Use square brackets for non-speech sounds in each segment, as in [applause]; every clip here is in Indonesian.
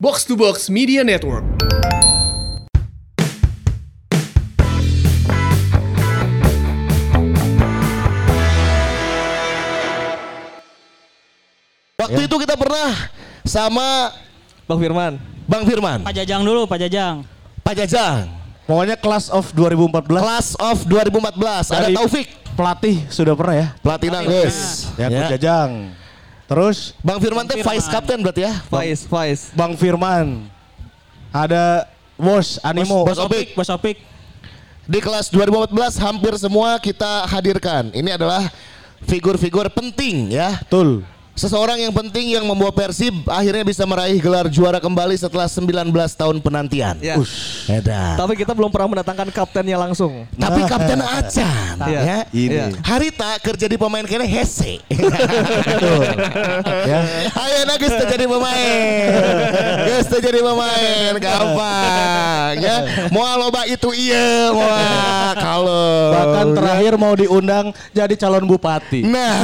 Box to Box Media Network. Waktu itu kita pernah sama Bang Firman. Bang Firman, Pak Jajang dulu, Pak Jajang. Pak Jajang, Pokoknya class of 2014 Class of 2014. Ada Dari- Taufik, pelatih sudah pernah ya. Platina guys. Ya, Ya. Jajang. Terus Bang Firman teh vice captain berarti ya? Faiz, Faiz. Bang Firman. Ada Bos Animo. Bos Opik. Bos Opik. Di kelas 2014 hampir semua kita hadirkan. Ini adalah figur-figur penting ya. Betul. Seseorang yang penting yang membawa Persib akhirnya bisa meraih gelar juara kembali setelah 19 tahun penantian. Ya. Edan. Tapi kita belum pernah mendatangkan kaptennya langsung. Tapi Kapten Acan Iya. ya. Ini. Harita kerja di pemain kene hese. [laughs] Ya. Ayo na geus teu jadi pemain. Geus teu jadi pemain, gampang ya. Moal loba itu iya, moal kalau. Bahkan terakhir mau diundang jadi calon bupati. Nah,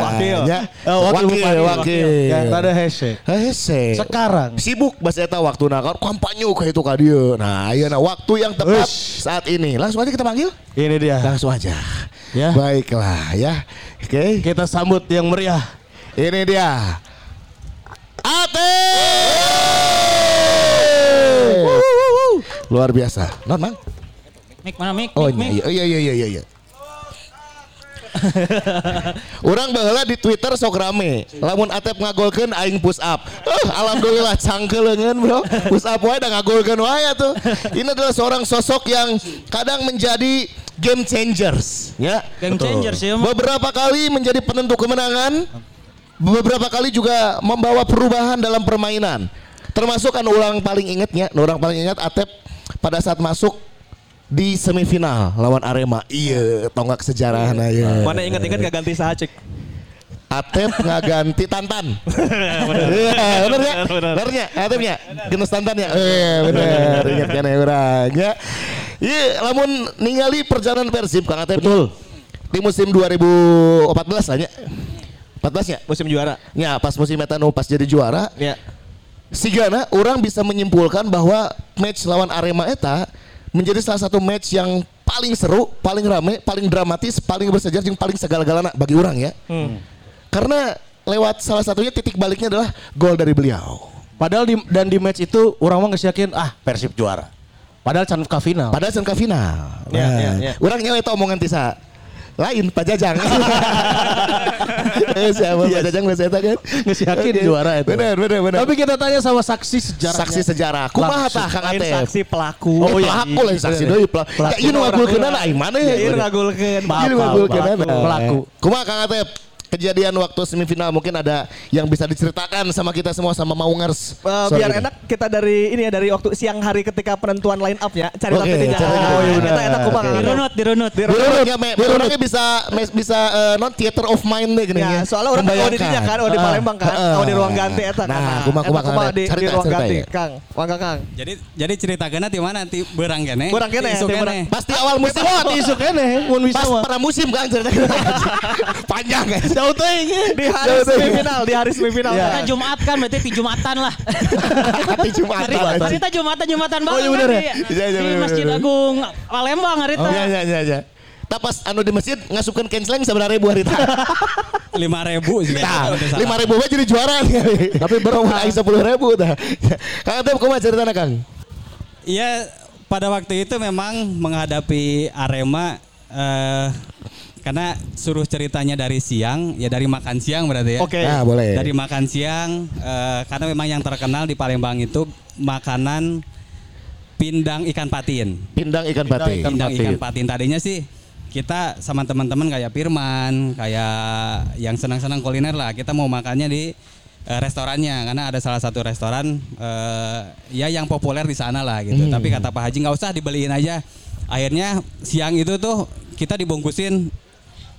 Wakil. ya. Oh, wakil wakil, bupati. wakil. Ya, ada hese. Hese. Sekarang. sibuk bahasa eta waktu nah kampanye kayak itu ka dieu. Nah, ayeuna waktu yang tepat Ush. saat ini. Langsung aja kita panggil. Ini dia. Langsung aja. Ya. Baiklah ya. Oke. Kita sambut yang meriah. Ini dia. Ate. Luar biasa. Non, Mang? Mik mana Mik? Oh, Mik, Mik. iya iya iya iya iya. [laughs] Orang baheula di Twitter sok rame. Lamun Atep ngagolkeun aing push up. Eh, alhamdulillah cangkeleungeun, Bro. Push up wae da ngagolkeun wae tuh. Ini adalah seorang sosok yang kadang menjadi game changers, ya. Game changer sih. emang. Beberapa kali menjadi penentu kemenangan, beberapa kali juga membawa perubahan dalam permainan. Termasuk kan ulang paling ingetnya, orang paling ingat Atep pada saat masuk di semifinal lawan Arema. Iya, tonggak sejarah nah ya. Mana ingat-ingat gak ganti Sahacik? Atep nggak ganti Tantan. [laughs] Iya, bener ya? Bener ya? Atepnya, genus Tantan ya? Iya, bener. Ingat kan ya orang ya. Iya, lamun ningali perjalanan Persib Kang Atep. Betul. Di musim 2014 lah ya. 14 ya? Musim juara. Ya, pas musim eta nu pas jadi juara, Ya. Sigana orang bisa menyimpulkan bahwa match lawan Arema eta menjadi salah satu match yang paling seru, paling rame, paling dramatis, paling bersejarah, yang paling segala-galana bagi orang ya. Karena lewat salah satunya titik baliknya adalah gol dari beliau. Padahal di, dan di match itu orang mah yakin ah Persib juara. Padahal can ka final. Padahal can ke final. Ya, Nah, ya, ya. Orang nyawa itu omongan tisa lain Pak Jajang. [laughs] eh, siapa Pak Jajang biasa eta kan? Geus yakin juara itu. Benar, benar, benar. Tapi kita tanya sama saksi sejarah. saksi sejarah. Kumaha tah Kang Atep? saksi pelaku. Oh, iya. Pelaku lah saksi deui. Ya ieu nu ngagulkeun aing mana ya? Ini ngagulkeun. Ieu nu ngagulkeun pelaku. Pelaku. Kumaha Kang Atep? Kejadian waktu semifinal mungkin ada yang bisa diceritakan sama kita semua sama Maungers. Eh, Sorry biar nih. enak kita dari ini ya dari waktu siang hari ketika penentuan line up ya cari okay, cari Oh iya. Kita enak kumaha. Oke. Dirunut, dirunut. Dirunutnya me, me orangnya bisa me- bisa eh, non theater of mind deh gini Ya, soalnya orang oh di dinya kan, oh di Palembang kan, oh di ruang ganti eta kan. Nah, kumaha kumaha Eta kumaha Kang di, di Cerita, ruang cerita ganti, ya. Kang. Mangga Kang. Jadi jadi ceritakeun di mana ti beurang kene. Beurang kene, isu kene. Pasti awal musim Oh, tisu kene mun bisa Pas mah. para musim kan ceritakan. [laughs] Panjang kan. Jauh teuing. Di hari semifinal, di hari semifinal. Ya. kan. Kita Jumat kan berarti di Jumatan lah. Hati Jumatan. Cerita, cerita Jumatan Jumatan banget iya bener kan ya? di, Iya, iya, di bener, Masjid bener. Agung Palembang hari itu. Iya iya iya iya. Tak pas anu di masjid ngasupkan canceling sebenarnya ribu hari tak. [laughs] Lima ribu sih. Nah, lima ribu aja jadi juara nih. Tapi baru naik sepuluh ribu dah. Kang Atep kumaha ceritanya Kang? Iya pada waktu itu memang menghadapi Arema eh, karena suruh ceritanya dari siang ya dari makan siang berarti ya. Oke. Nah boleh. Dari makan siang eh, karena memang yang terkenal di Palembang itu makanan pindang ikan patin. pindang ikan pati. Ikan Pindang patin. ikan patin tadinya sih kita sama teman-teman kayak Firman, kayak yang senang-senang kuliner lah. Kita mau makannya di eh, restorannya karena ada salah satu restoran eh, ya yang populer di sana lah gitu. Hmm. Tapi kata Pak Haji nggak usah dibeliin aja. Akhirnya siang itu tuh kita dibungkusin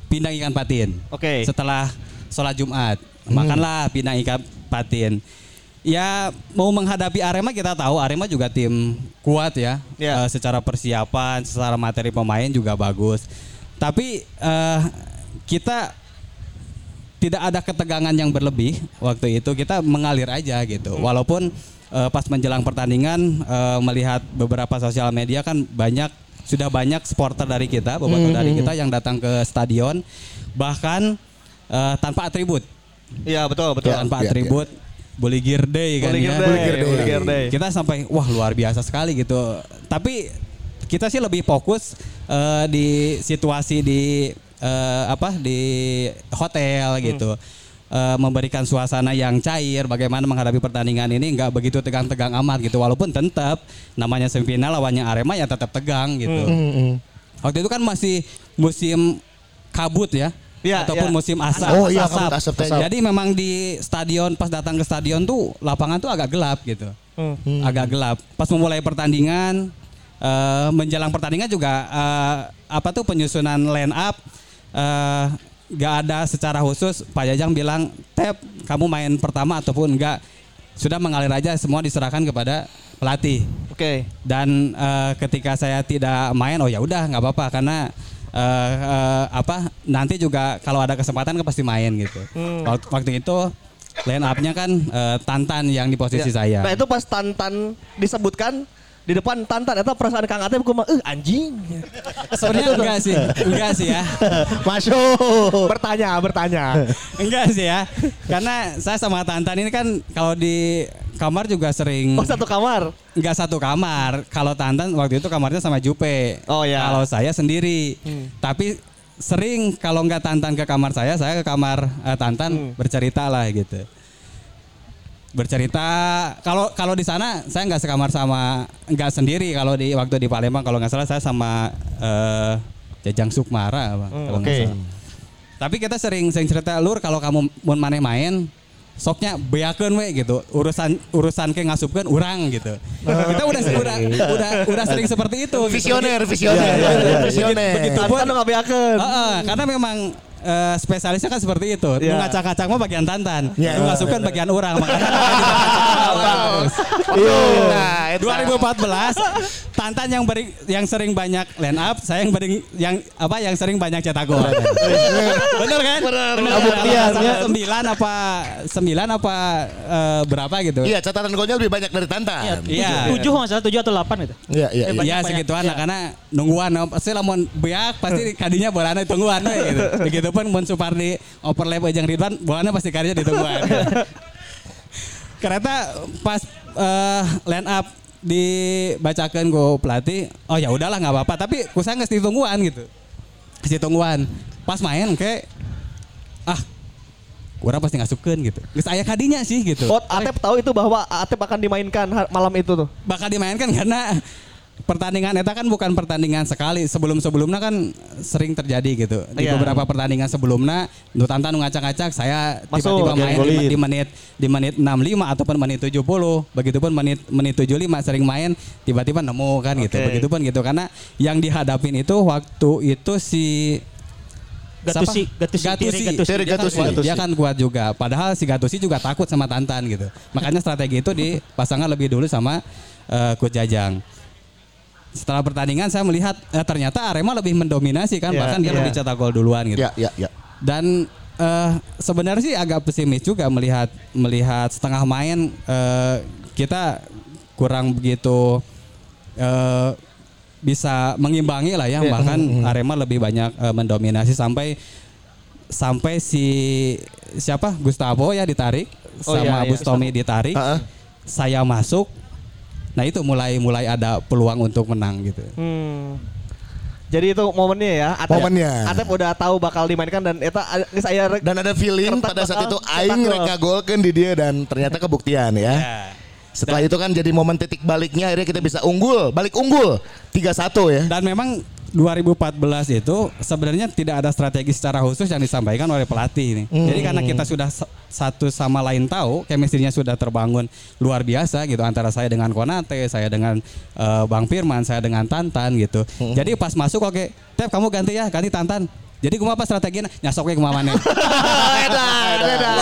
pindang ikan patin. Oke. Setelah sholat Jumat Hmm. makanlah pindang ikan patin. Ya mau menghadapi Arema kita tahu Arema juga tim kuat ya. Ya. Eh, secara persiapan, secara materi pemain juga bagus. Tapi eh, kita tidak ada ketegangan yang berlebih waktu itu kita mengalir aja gitu. Walaupun eh, pas menjelang pertandingan eh, melihat beberapa sosial media kan banyak sudah banyak supporter dari kita, bobotoh dari kita yang datang ke stadion bahkan eh, tanpa atribut. Iya betul betul. Ya, tanpa ya, atribut Bully Gear Day kan Bully ya. Gear Day, Bully Gear Day. Kita sampai wah luar biasa sekali gitu. Tapi kita sih lebih fokus eh, di situasi di eh, apa di hotel gitu. Eh, memberikan suasana yang cair bagaimana menghadapi pertandingan ini nggak begitu tegang-tegang amat gitu walaupun tetap namanya semifinal lawannya Arema ya tetap tegang gitu. Waktu itu kan masih musim kabut ya. Iya, ataupun iya. musim asap. Oh, iya, kabut asap teh. Jadi memang di stadion pas datang ke stadion tuh lapangan tuh agak gelap gitu. Agak gelap. Pas memulai pertandingan eh, menjelang pertandingan juga eh, apa tuh penyusunan line up eh, nggak ada secara khusus Pak Jajang bilang Tep kamu main pertama ataupun enggak sudah mengalir aja semua diserahkan kepada pelatih. Oke. dan eh, ketika saya tidak main oh ya udah nggak apa-apa karena eh, eh, apa nanti juga kalau ada kesempatan kan pasti main gitu. Waktu, waktu itu line up-nya kan eh, Tantan yang di posisi saya. Nah itu pas Tantan disebutkan di depan Tantan itu perasaan Kang Atep gue mah eh anjing. sebenarnya enggak sih enggak sih ya [laughs] Masuk. bertanya bertanya. enggak sih ya karena saya sama Tantan ini kan kalau di kamar juga sering Oh satu kamar. nggak satu kamar. Kalau Tantan waktu itu kamarnya sama Jupe. Oh, ya. Kalau saya sendiri. Tapi sering kalau nggak Tantan ke kamar saya, saya ke kamar eh, Tantan bercerita lah gitu. Bercerita kalau kalau di sana saya nggak sekamar sama nggak sendiri kalau di waktu di Palembang kalau nggak salah saya sama eh, Jajang Sukmara Bang, nggak oke. salah. Tapi kita sering sering cerita lur kalau kamu mau maneh main soknya beakeun we gitu urusan urusan ke ngasupkeun urang gitu. Kita udah udah udah udah sering seperti itu. gitu. Visioner, visioner, visioner. Begitu Tantan pun nggak beakeun. Heeh, karena memang eh, spesialisnya kan seperti itu. Iya. Nu ngacak-ngacak mah bagian tantan. Iya. Nu ngasupkeun bagian urang. Makanya [laughs] terus. Nah, eta. 2014 Tantan yang beri, yang sering banyak line up, saya yang beri, yang apa yang sering banyak cetak gol. Bener kan? Bener. Pembuktian, ya. Sembilan apa sembilan apa eh, berapa gitu? Iya, catatan golnya lebih banyak dari Tantan. Iya. Tujuh masalah tujuh atau delapan itu. Iya, iya, iya. Iya segituan lah karena nungguan pasti lamun beak pasti kadinya bolana tungguan gitu. [laughs] Begitupun mun Supardi overlap jeung Ridwan bolana pasti kadinya ditungguan. [laughs] Kereta pas eh, line up dibacakan go pelatih, oh ya udahlah nggak apa-apa, tapi kusang geus ditungguan gitu. Geus ditungguan. Pas main kayak ah kurang pasti ngasupkeun gitu. Geus aya kadinya sih gitu. Oh, Atep tahu itu bahwa Atep akan dimainkan malam itu tuh. bakal dimainkan karena pertandingan eta kan bukan pertandingan sekali sebelum-sebelumnya kan sering terjadi gitu di Iya. beberapa pertandingan sebelumnya nu tantan nu ngacak-ngacak saya tiba-tiba main di, di menit di menit 65 ataupun menit 70 begitupun menit menit 75 sering main tiba-tiba nemu kan gitu Oke. begitupun gitu karena yang dihadapin itu waktu itu si Gatusi? Gatusi, Gatusi. Gatusi. Kan Gatusi. kuat- Gatusi. Dia kan kuat juga. Padahal si Gatusi juga takut sama Tantan gitu. Makanya strategi itu dipasangkan lebih dulu sama eh, Coach Jajang. Setelah pertandingan saya melihat eh, ternyata Arema lebih mendominasi kan, Iya, bahkan dia iya. lebih cetak gol duluan gitu. Iya, iya, iya. Dan eh, sebenarnya sih agak pesimis juga melihat melihat setengah main eh, kita kurang begitu eh, bisa mengimbangi lah ya. Iya. Bahkan Arema lebih banyak eh, mendominasi sampai sampai si siapa Gustavo ya ditarik Oh, sama iya, iya. Bustomi ditarik. Heeh. Saya masuk. Nah itu mulai mulai ada peluang untuk menang gitu. Hmm. Jadi itu momennya ya. Atep, Momennya. Atep udah tahu bakal dimainkan dan eta geus aya rek- Dan ada feeling pada saat itu aing gol. reka golkeun di dia dan ternyata kebuktian ya. Ya. Setelah itu kan jadi momen titik baliknya akhirnya kita bisa unggul, balik unggul 3-1 ya. Dan memang 2014 itu sebenarnya tidak ada strategi secara khusus yang disampaikan oleh pelatih ini. Jadi karena kita sudah sa- satu sama lain tahu, chemistry-nya sudah terbangun luar biasa gitu antara saya dengan Konate, saya dengan eh, Bang Firman, saya dengan Tantan gitu. Jadi pas masuk oke, Tep kamu ganti ya, ganti Tantan. Jadi kumaha apa strateginya? Nyasoknya kumaha maneh. Edan, edan.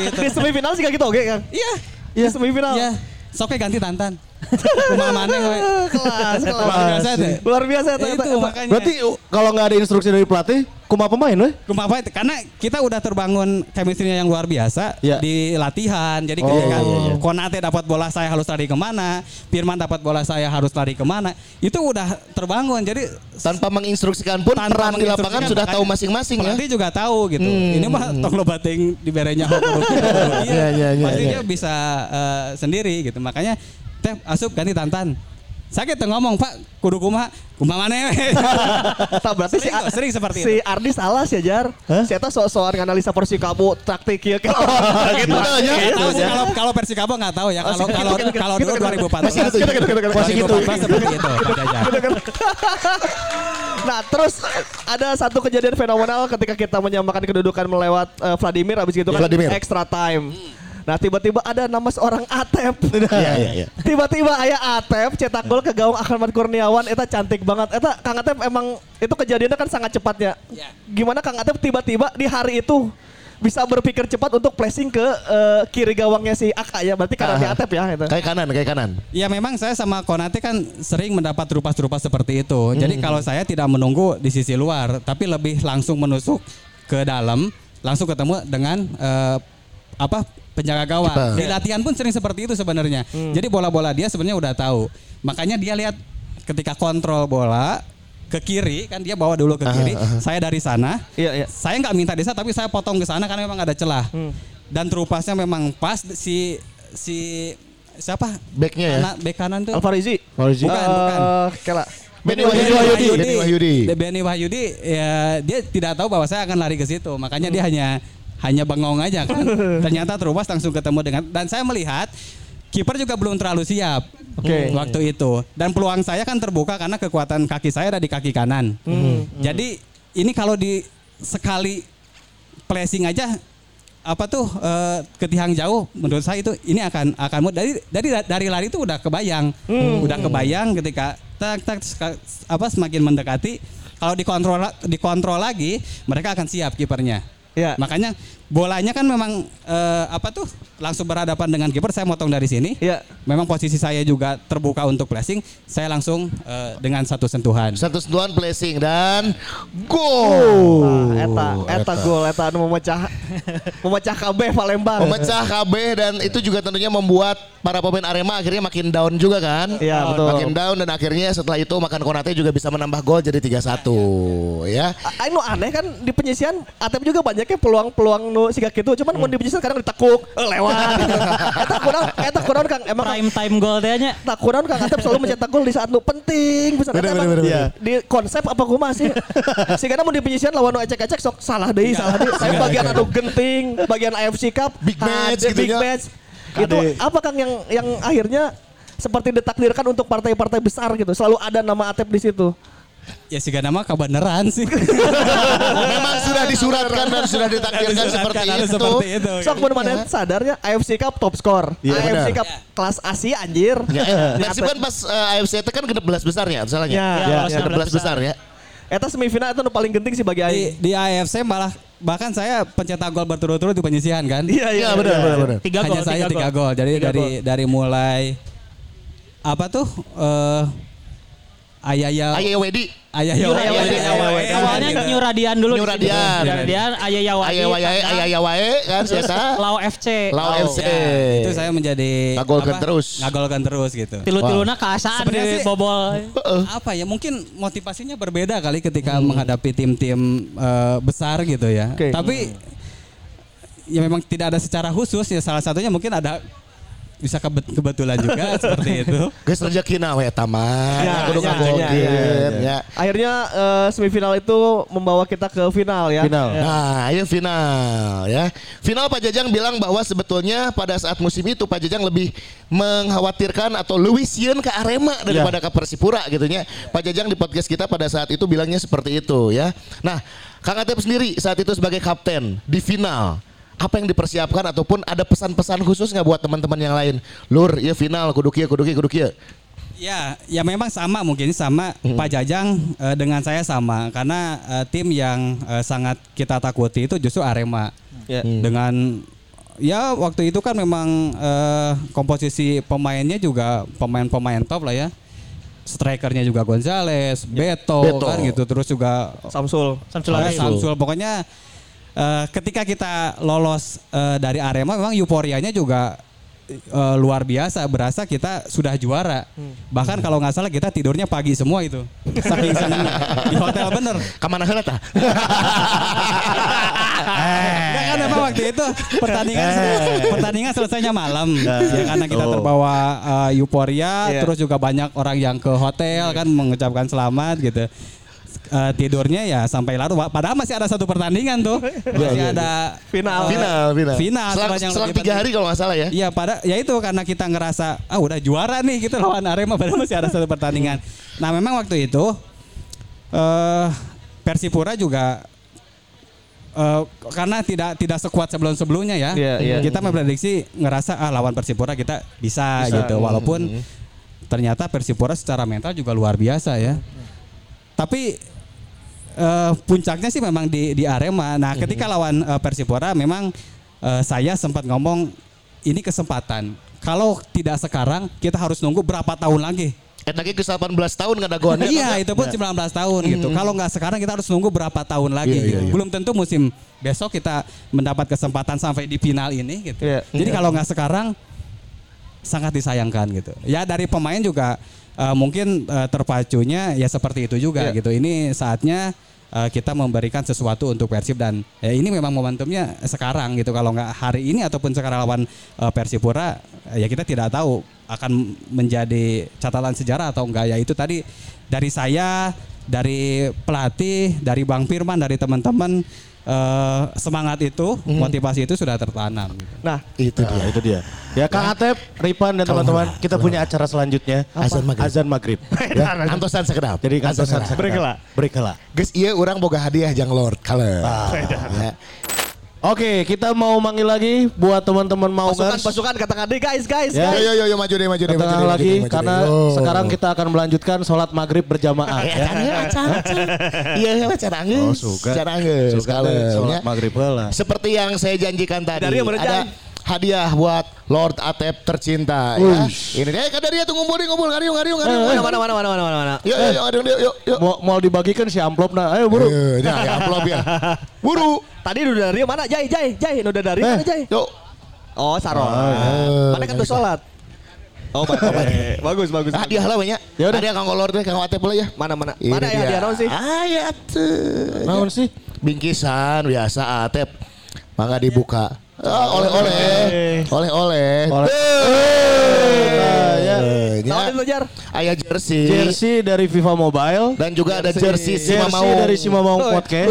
Itu. Di semifinal sih kayak gitu oke Kang. Iya. Di semifinal. Iya. Soknya ganti Tantan. Kumaha maneh we. Kelas, kelas. Luar biasa deh. Luar biasa Ya itu makanya. Berarti uh, kalau nggak ada instruksi dari pelatih, kumaha pemain weh? Kumaha itu karena kita udah terbangun chemistry yang luar biasa Iya. di latihan. Jadi Oh, ketika iya, iya. Konate dapat bola saya harus lari ke mana, Firman dapat bola saya harus lari ke mana, itu udah terbangun. Jadi Tanpa menginstruksikan pun tanpa peran di lapangan menginstruksikan, sudah tahu masing-masing ya. Pelatih juga tahu gitu. Hmm. Ini mah tong lo bating di berenya [laughs] Iya, iya, iya, Pasti iya. dia bisa eh, sendiri gitu. Makanya teh asup ganti tantan. Sakit tuh ngomong Pak, kudu kumaha, kumaha mana we?" [laughs] Tak berarti si, Sering kok, sering seperti si itu. Ardi salah sih Jar. Si Eta sok-sokan nganalisa porsi kamu taktik ya [laughs] gitu. gitu. Ya. Nggak tahu sih Jar. kalau kalau Persikabo nggak tahu ya. Kalau kalau kalau dulu 2014 Masih gitu, gitu, gitu, gitu. Masih gitu. 2014 seperti itu. [laughs] Nah terus ada satu kejadian fenomenal ketika kita menyamakan kedudukan melewat eh, Vladimir habis gitu kan Vladimir. extra time. Nah tiba-tiba ada nama seorang Atep. [laughs] Iya, iya, iya. Tiba-tiba ayah Atep cetak gol ke gawang Ahmad Kurniawan. Eta cantik banget. Eta Kang Atep emang itu kejadiannya kan sangat cepat ya. Ya. Gimana Kang Atep tiba-tiba di hari itu bisa berpikir cepat untuk placing ke eh, kiri gawangnya si Aka ya. Berarti karena di. Atep ya. Itu. Kayak kanan, kayak kanan. Ya memang saya sama Konate kan sering mendapat rupas-rupas seperti itu. Jadi kalau saya tidak menunggu di sisi luar, tapi lebih langsung menusuk ke dalam, langsung ketemu dengan eh, apa penjaga gawang. Kiper. Di latihan pun sering seperti itu sebenarnya. Jadi bola-bola dia sebenarnya udah tahu. Makanya dia lihat ketika kontrol bola ke kiri kan dia bawa dulu ke kiri, saya dari sana. Iya iya. Saya nggak minta desa tapi saya potong ke sana karena memang ada celah. Dan terupasnya memang pas si si siapa? Backnya ya. Anak bek kanan tuh. Alfarizi. Alfarizi. Bukan, Eh, bukan. Kela. Benny Wahyudi. Benny Wahyudi. Benny Wahyudi ya dia tidak tahu bahwa saya akan lari ke situ. Makanya dia hanya hanya bengong aja kan. [laughs] Ternyata terupas langsung ketemu dengan dan saya melihat kiper juga belum terlalu siap Oke. waktu itu. Dan peluang saya kan terbuka karena kekuatan kaki saya ada di kaki kanan. Jadi ini kalau di sekali placing aja apa tuh eh, ke tiang jauh menurut saya itu ini akan akan mudah. dari dari dari lari itu udah kebayang udah kebayang ketika tak tak apa semakin mendekati kalau dikontrol dikontrol lagi mereka akan siap kipernya Ya. makanya bolanya kan memang eh, apa tuh langsung berhadapan dengan kiper saya motong dari sini Iya. memang posisi saya juga terbuka untuk placing saya langsung eh, dengan satu sentuhan Satu sentuhan placing dan gol. Nah, eta, eta gol, eta anu memecah, [laughs] memecah KB Palembang. Memecah KB dan itu juga tentunya membuat para pemain Arema akhirnya makin down juga kan. Iya, betul. Makin down dan akhirnya setelah itu makan Konate juga bisa menambah gol jadi 3-1 ya. Anu aneh kan di penyisian Atep juga banyaknya peluang-peluang nu siga gitu cuman mau di penyisian kadang ditekuk eh, lewat. Eta kurang eta kurang Kang emang Prime time goal teh nya. tak kurang Kang Atep selalu mencetak gol di saat nu penting bisa Eta bener, emang iya. di konsep apa kumaha sih sehingga [laughs] mau di penyisian lawan nu ecek-ecek sok salah deui salah deui saya bagian anu genting bagian AFC Cup Big match hade, gitu big ya. match. Itu apa Kang yang yang akhirnya seperti ditakdirkan untuk partai-partai besar gitu? Selalu ada nama Atep di situ ya sih nama kebenaran sih [laughs] Memang sudah disuratkan dan sudah ditakdirkan seperti itu. seperti itu. Sok mun mana sadarnya AFC Cup top score. Iya, AFC benar. Cup kelas Asia anjir. Ya, Persib kan pas eh, AFC itu kan genep belas besarnya, salahnya. Ya, ya, ya, genep belas besar ya. Eta semifinal itu paling genting sih bagi di, aing. di AFC malah bahkan saya pencetak gol berturut-turut di penyisihan kan Iya Iya, benar, benar, benar. Tiga hanya gol, saya tiga tiga gol. gol jadi Tiga dari gol. dari mulai apa tuh eh ayaya Ayo Wedi. ayaya ayaya- Radian. ayaya- Awalnya gitu. New Radian dulu. New. Radian. New Radian, Ayaya Wadi. Ayo wae, ayo wae kan siapa? Lau FC. Lau FC. ya, itu saya menjadi Ngagolkan terus. ngagolkan terus gitu Tilu-tiluna keasaan Sebenarnya di sih- bobol. apa ya mungkin motivasinya berbeda kali ketika menghadapi tim-tim eh, besar gitu ya. Tapi ya memang tidak ada secara khusus ya salah satunya mungkin ada bisa kebet- kebetulan juga [laughs] seperti itu. Geus rezeki na we eta mah. Ya, Kudu ya, ngagolkeun ya, ya, ya. Akhirnya eh, semifinal itu membawa kita ke final ya. Final. Ya. Nah, ini final ya. Final Pak Jajang bilang bahwa sebetulnya pada saat musim itu Pak Jajang lebih mengkhawatirkan atau lebih sieun ke Arema daripada ke Persipura gitu nya. Pak Jajang di podcast kita pada saat itu bilangnya seperti itu ya. Nah, Kang Atep sendiri saat itu sebagai kapten di final apa yang dipersiapkan ataupun ada pesan-pesan khusus nggak buat teman-teman yang lain? Lur, ya final kudu kieu kudu kieu. Ya, ya memang sama mungkin sama Pak Jajang eh, dengan saya sama karena eh, tim yang eh, sangat kita takuti itu justru Arema. Ya. Dengan ya waktu itu kan memang eh, komposisi pemainnya juga pemain-pemain top lah ya. strikernya juga Gonzales, Beto, Beto. kan gitu. Terus juga Samsul. Samsul Arif. Samsul. Pokoknya eh, ketika kita lolos eh, dari Arema memang euforianya juga eh, luar biasa. Berasa kita sudah juara. Bahkan kalau nggak salah kita tidurnya pagi semua itu. Saking senangnya. Di hotel bener. Ke mana heula tah? Enggak kan memang waktu itu pertandingan pertandingan selesainya malam ya karena kita terbawa uh, euforia Iya. terus juga banyak orang yang ke hotel kan mengucapkan selamat gitu. Uh, tidurnya ya sampai larut padahal masih ada satu pertandingan tuh [laughs] masih ada Final. uh, Final, final. final Selang, selang tiga hari kalau nggak salah ya. Iya pada ya itu karena kita ngerasa ah udah juara nih gitu lawan Arema padahal masih ada satu pertandingan. Nah memang waktu itu eh Persipura juga eh karena tidak tidak sekuat sebelum sebelumnya ya. Iya, iya. Kita memprediksi ngerasa ah lawan Persipura kita bisa, gitu walaupun ternyata Persipura secara mental juga luar biasa ya. Tapi eh, puncaknya sih memang di di Arema. Nah, ketika lawan eh, Persipura memang eh, saya sempat ngomong ini kesempatan. Kalau tidak sekarang, kita harus nunggu berapa tahun lagi. Eta ge ke 18 tahun kan dagoannya. iya, itu pun 19 tahun gitu. Kalau nggak sekarang kita harus nunggu berapa tahun lagi Iya, gitu. iya, iya. Belum tentu musim besok kita mendapat kesempatan sampai di final ini gitu. Iya. Jadi kalau nggak sekarang sangat disayangkan gitu. Ya dari pemain juga eh, mungkin eh, terpacunya ya seperti itu juga Iya. gitu. Ini saatnya eh, kita memberikan sesuatu untuk Persib dan ya ini memang momentumnya sekarang gitu. Kalau nggak hari ini ataupun sekarang lawan eh, Persipura ya kita tidak tahu akan menjadi catatan sejarah atau enggak ya itu tadi dari saya dari pelatih dari Bang Firman dari teman-teman eh, semangat itu motivasi itu sudah tertanam gitu. Nah, Itu dia. Nah, itu dia. Ya Kang Atep, Ripan dan teman-teman, kita punya acara selanjutnya. Azan maghrib. Azan maghrib. [laughs] Ya, antosan sekedap. Jadi kantosan Azan Break lah. Break lah. Geus ieu urang boga hadiah jang Lord Color. Ya. Oke, kita mau manggil lagi buat teman-teman mau pasukan pasukan katakan deh guys, guys, Ya. Yo guys. yo yo yo maju deh maju deh maju deh. lagi maju maju karena deh. Yo. sekarang kita akan melanjutkan sholat maghrib berjamaah ya. kan ya acara. Iya, iya acara Oh, suka. Deh, ya. sholat maghrib heula. Seperti yang saya janjikan tadi, Dari yang ada? Hadiah buat Lord Atep tercinta ya. Ini dia kada dia tuh ngumpul ngumpul ngariung ngariung ngariung. Mana mana mana mana mana mana mana. Yuk yuk yuk ngariung, yuk yuk yuk. Mau mau dibagikan si amplop nah. Ayo buru. Eh, Nah, ya amplop ya. [laughs] Buru. Tadi udah dari mana? Jai, Jai, Jai, udah dari mana Jai? Yuk. Oh, Saron. iya. Mana kan tuh sholat? Oh, baik, [laughs] bagus, bagus. Hadiah lah banyak. Ya udah. Hadiah Kang Lord deh Kang Atep lah ya. Mana mana? Ini Mana ya dia. dia naon sih? Ayat. eh, Naon sih? Bingkisan biasa Atep. Mangga dibuka. Ah, oleh-oleh. Oleh-oleh. Oleh. Eh, ya. nya. Naon itu Jar? Aya jersey. Jersey dari Viva Mobile. Dan juga ada jersey si Jersey Mamau. dari si Mamau Podcast.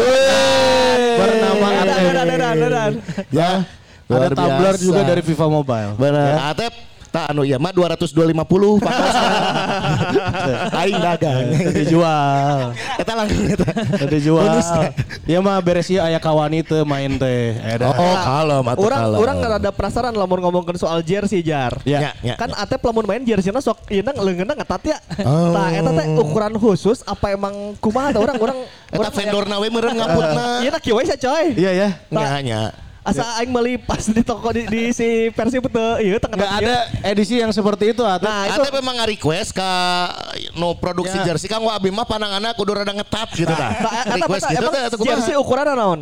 Bernama Dadan, Atep. Ya. Ada tumbler biasa. juga dari Viva Mobile. Benar. Atep Tak anu ya mah 200 250 [laughs] Aing dagang. Dijual. Eta langsung eta. Dijual. Iya mah beres ieu aya kawan itu main teh. Eda. Oh, kalem atuh Orang kalem. orang ada penasaran lamun ngomongkeun soal jersey Jar. Ya, ya, Kan ya. Atep lamun main jersey sok ieu leungeunna ngetat ya. Oh. Tah eta teh ukuran khusus apa emang kumaha teh orang orang Eta vendor nawe meureun ngaputna. Iya nak kieu we coy. Iya ya. Nya nya. Asa aing meuli pas di toko di, di si Persib teu ieu teh Enggak ada edisi yang seperti itu atau Nah, itu Atep memang request ka no produksi Ya. jersey Kang Wabi mah pananganna kudu rada ngetat gitu tah. Nah, Request gitu kumaha? jersey ukuranna naon?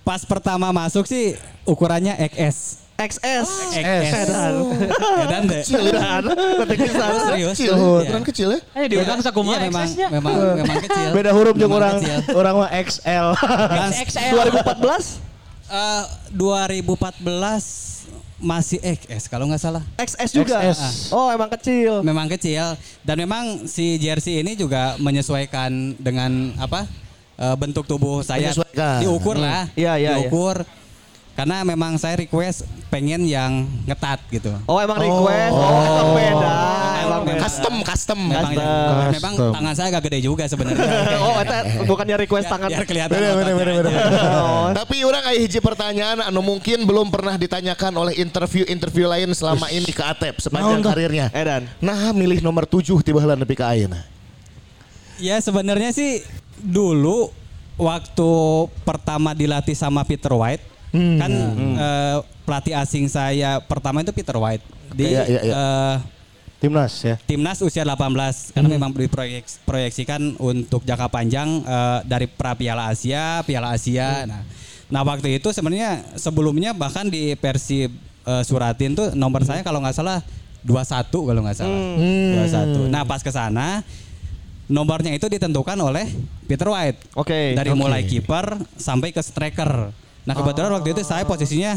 Pas pertama masuk sih ukurannya XS. XS. XS. Edan deh. Kecil ya. Pisan. Serius. Kecil, Iya. ukuran kecil ya. Ayo Iya, sakumaha iya, memang, XS-nya. memang, memang kecil. beda huruf jeung Memang orang orang mah XL. Dan, XL. 2014 eh, 2014 masih XS kalau nggak salah. XS juga. XS. Oh, emang kecil. Memang kecil dan memang si jersey ini juga menyesuaikan dengan apa eh, bentuk tubuh saya diukur lah, Iya, iya, iya. diukur. Karena memang saya request pengen yang ngetat gitu. Oh, emang request. Oh, emang beda. Emang beda. Custom, custom. Memang, Custom. memang Custom. tangan saya agak gede juga sebenarnya. [laughs] Oh, eta bukannya request tangan. Biar kelihatan. Bener, bener, bener, bener. Oh. Tapi orang aya hiji pertanyaan anu mungkin belum pernah ditanyakan oleh interview-interview lain selama ini ke Atep sepanjang karirnya. Edan. Nah, milih nomor 7 tiba heula nepi ka ayeuna. Ya sebenarnya sih dulu waktu pertama dilatih sama Peter White kan eh, pelatih asing saya pertama itu Peter White di Iya, iya, iya. eh, Timnas ya. timnas usia 18 karena memang diproyeksikan untuk jangka panjang eh, dari pra Piala Asia, Piala Asia. Nah, nah waktu itu sebenarnya sebelumnya bahkan di Persib eh, Suratin tuh nomor saya kalau nggak salah 21 kalau nggak salah. 21. Nah, pas ke sana nomornya itu ditentukan oleh Peter White. Oke. Dari mulai kiper sampai ke striker. Nah, kebetulan waktu itu saya posisinya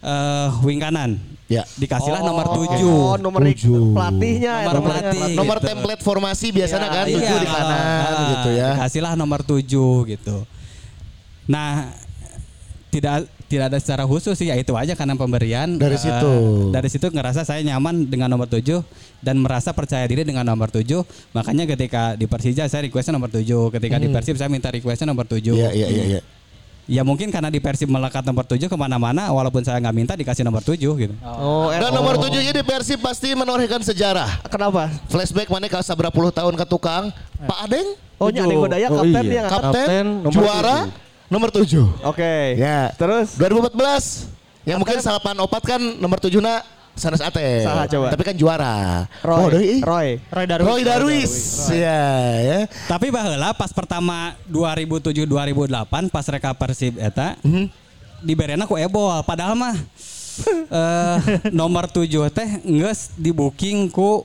eh, wing kanan. Ya. Dikasihlah nomor 7. Oh, nomor Tujuh. pelatihnya ya, Nomor namanya. pelatih. Nomor gitu. template formasi biasanya kan Iya, tujuh di kanan ah, gitu ya. Kasihlah nomor 7 gitu. Nah, tidak tidak ada secara khusus sih ya itu aja karena pemberian Dari eh, situ. dari situ ngerasa saya nyaman dengan nomor 7 dan merasa percaya diri dengan nomor 7 makanya ketika di Persija saya requestnya nomor 7 ketika di Persib saya minta requestnya nomor 7 Hmm. Iya iya iya iya. Ya mungkin karena di Persib melekat nomor 7 ke mana-mana walaupun saya nggak minta dikasih nomor 7 gitu Oh, eh, Dan nomor tujuhnya di Persib pasti menorehkan sejarah. Kenapa? Flashback mana kalau seberapa puluh tahun ke tukang Pak Adeng Oh, nya Ade Godaya Oh, kapten iya. dia ngangkat. kapten, Kapten, nomor juara nomor tujuh. Oke. Ya. Terus 2014 yang mungkin salapan opat kan nomor tujuhnya Sanes Ate. Saha coba? Tapi kan juara. Roy. Oh, deui. Roy. Roy Darwis. Roy Darwis. Ya, ya. Tapi baheula pas pertama 2007 2008 pas reka Persib eta diberena ku Ebol padahal mah eh nomor 7 teh geus di booking ku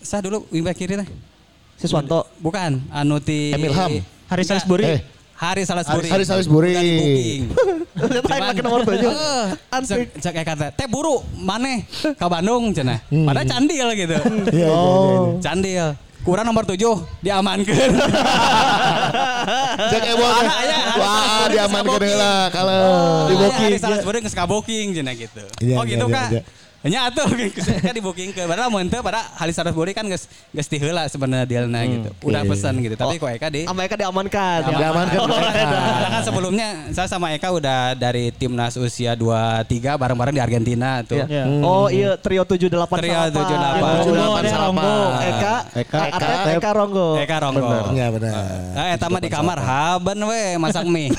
sah dulu wingback kiri teh. Siswanto. Bukan, anu ti Emil Ham. Haris. Salisbury. Eh, Hari Salisbury. Hari Salisbury. [laughs] Udah di booking. Pakai nomor 7. Heeh. [laughs] Antik. Cek kayak kata, "Teh buru maneh ka Bandung cenah." Padahal candil gitu. [laughs] Iya, iya, iya. Candil. Kurang nomor 7 diamankeun. Cek teh. Hari Wah, Salisbury diaman geus ke kaboking. kalau Di booking. booking. Hari Salisbury geus kaboking cenah gitu. Oh gitu Kak. Iya. Nya atuh [laughs] kan di booking ke padahal mun teu padahal Hari Salisbury kan geus geus heula sebenarnya dealna gitu. Udah iya, iya. pesan gitu. Tapi kok Eka di Sama Eka diamankan. Diamankan Eka. [laughs] Karena kan sebelumnya saya sama Eka udah dari timnas usia 23 bareng-bareng di Argentina tuh. Iya. Iya. Oh iya trio 78 Trio 78. Tujuh delapan. Ronggo. Eka, Eka, Atep. Eka Ronggo. Eka Ronggo. Bener, ya benar. Nah, eta mah di kamar haben we masak mie.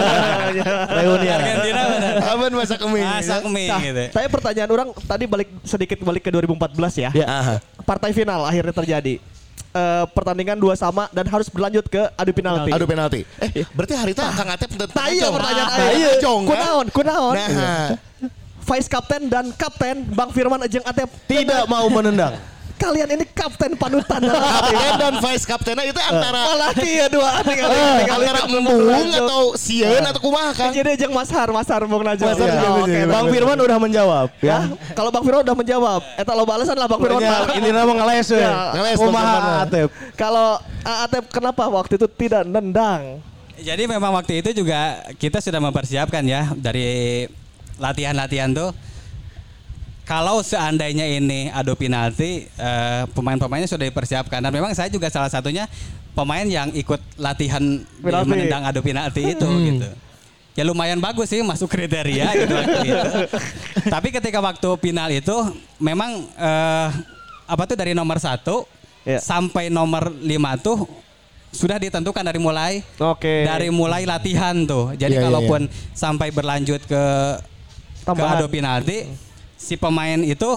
[laughs] Reuni. Argentina bener. Aman masak mie. Masak mie Nah, gitu. Saya pertanyaan orang tadi balik sedikit balik ke 2014 ya. Ya, aha. Partai final akhirnya terjadi. Eh, pertandingan dua sama dan harus berlanjut ke adu penalti. Adu penalti. Eh, berarti hari itu Kang Atep tentu Nah, iya pertanyaan Nah, aing. iya, Jong, kan? Kunaon, kunaon. Nah, Vice Kapten dan Kapten Bang Firman Ejeng Atep Tidak mau menendang. Kalian ini kapten panutan [laughs] kapten dan vice kaptennya itu antara Malah iya dua tinggal antara embung atau sieun atau kumaha kan? Jadi Ejeng Mas Har, Mas Har Bung Najwa. Ya, bisa. Bang Firman udah menjawab Ya, ya. kalau Bang Firman udah menjawab, eta lo balasan lah Bang Firman. Ya, ini nama ngeles we. Ya, ngeles, Bang Kumaha. Atep. Kalau Atep kenapa waktu itu tidak nendang? Jadi memang waktu itu juga kita sudah mempersiapkan ya dari latihan-latihan tuh. Kalau seandainya ini adu penalti, eh, pemain-pemainnya sudah dipersiapkan dan memang saya juga salah satunya pemain yang ikut latihan menendang adu penalti itu gitu. Ya lumayan bagus sih masuk kriteria [laughs] gitu waktu itu. Tapi ketika waktu final itu memang eh, apa tuh dari nomor satu Ya. sampai nomor lima tuh sudah ditentukan dari mulai Oke. dari mulai latihan tuh. Jadi Iya, iya, kalaupun sampai berlanjut ke ke Tambahan. adu penalti, si pemain itu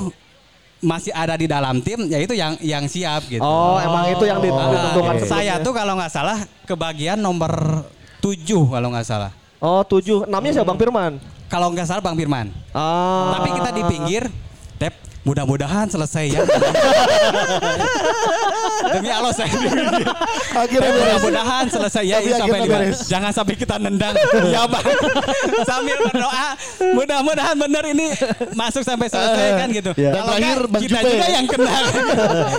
masih ada di dalam tim, yaitu yang yang siap gitu. Oh, emang itu yang Ah, ditentukan sebelumnya. saya tuh kalau nggak salah kebagian nomor 7 kalau nggak salah. Oh, tujuh. Namanya siapa Bang Firman? Kalau nggak salah Bang Firman. Ah. Tapi kita di pinggir, Tep, mudah-mudahan selesai ya. Demi Allah saya. Akhirnya mudah-mudahan selesai ya ini sampai lima. Jangan sampai kita nendang. ya bang. Sambil berdoa, mudah-mudahan benar ini masuk sampai selesai kan gitu. Dan Kalau terakhir Bang kita Jupe. juga yang kena.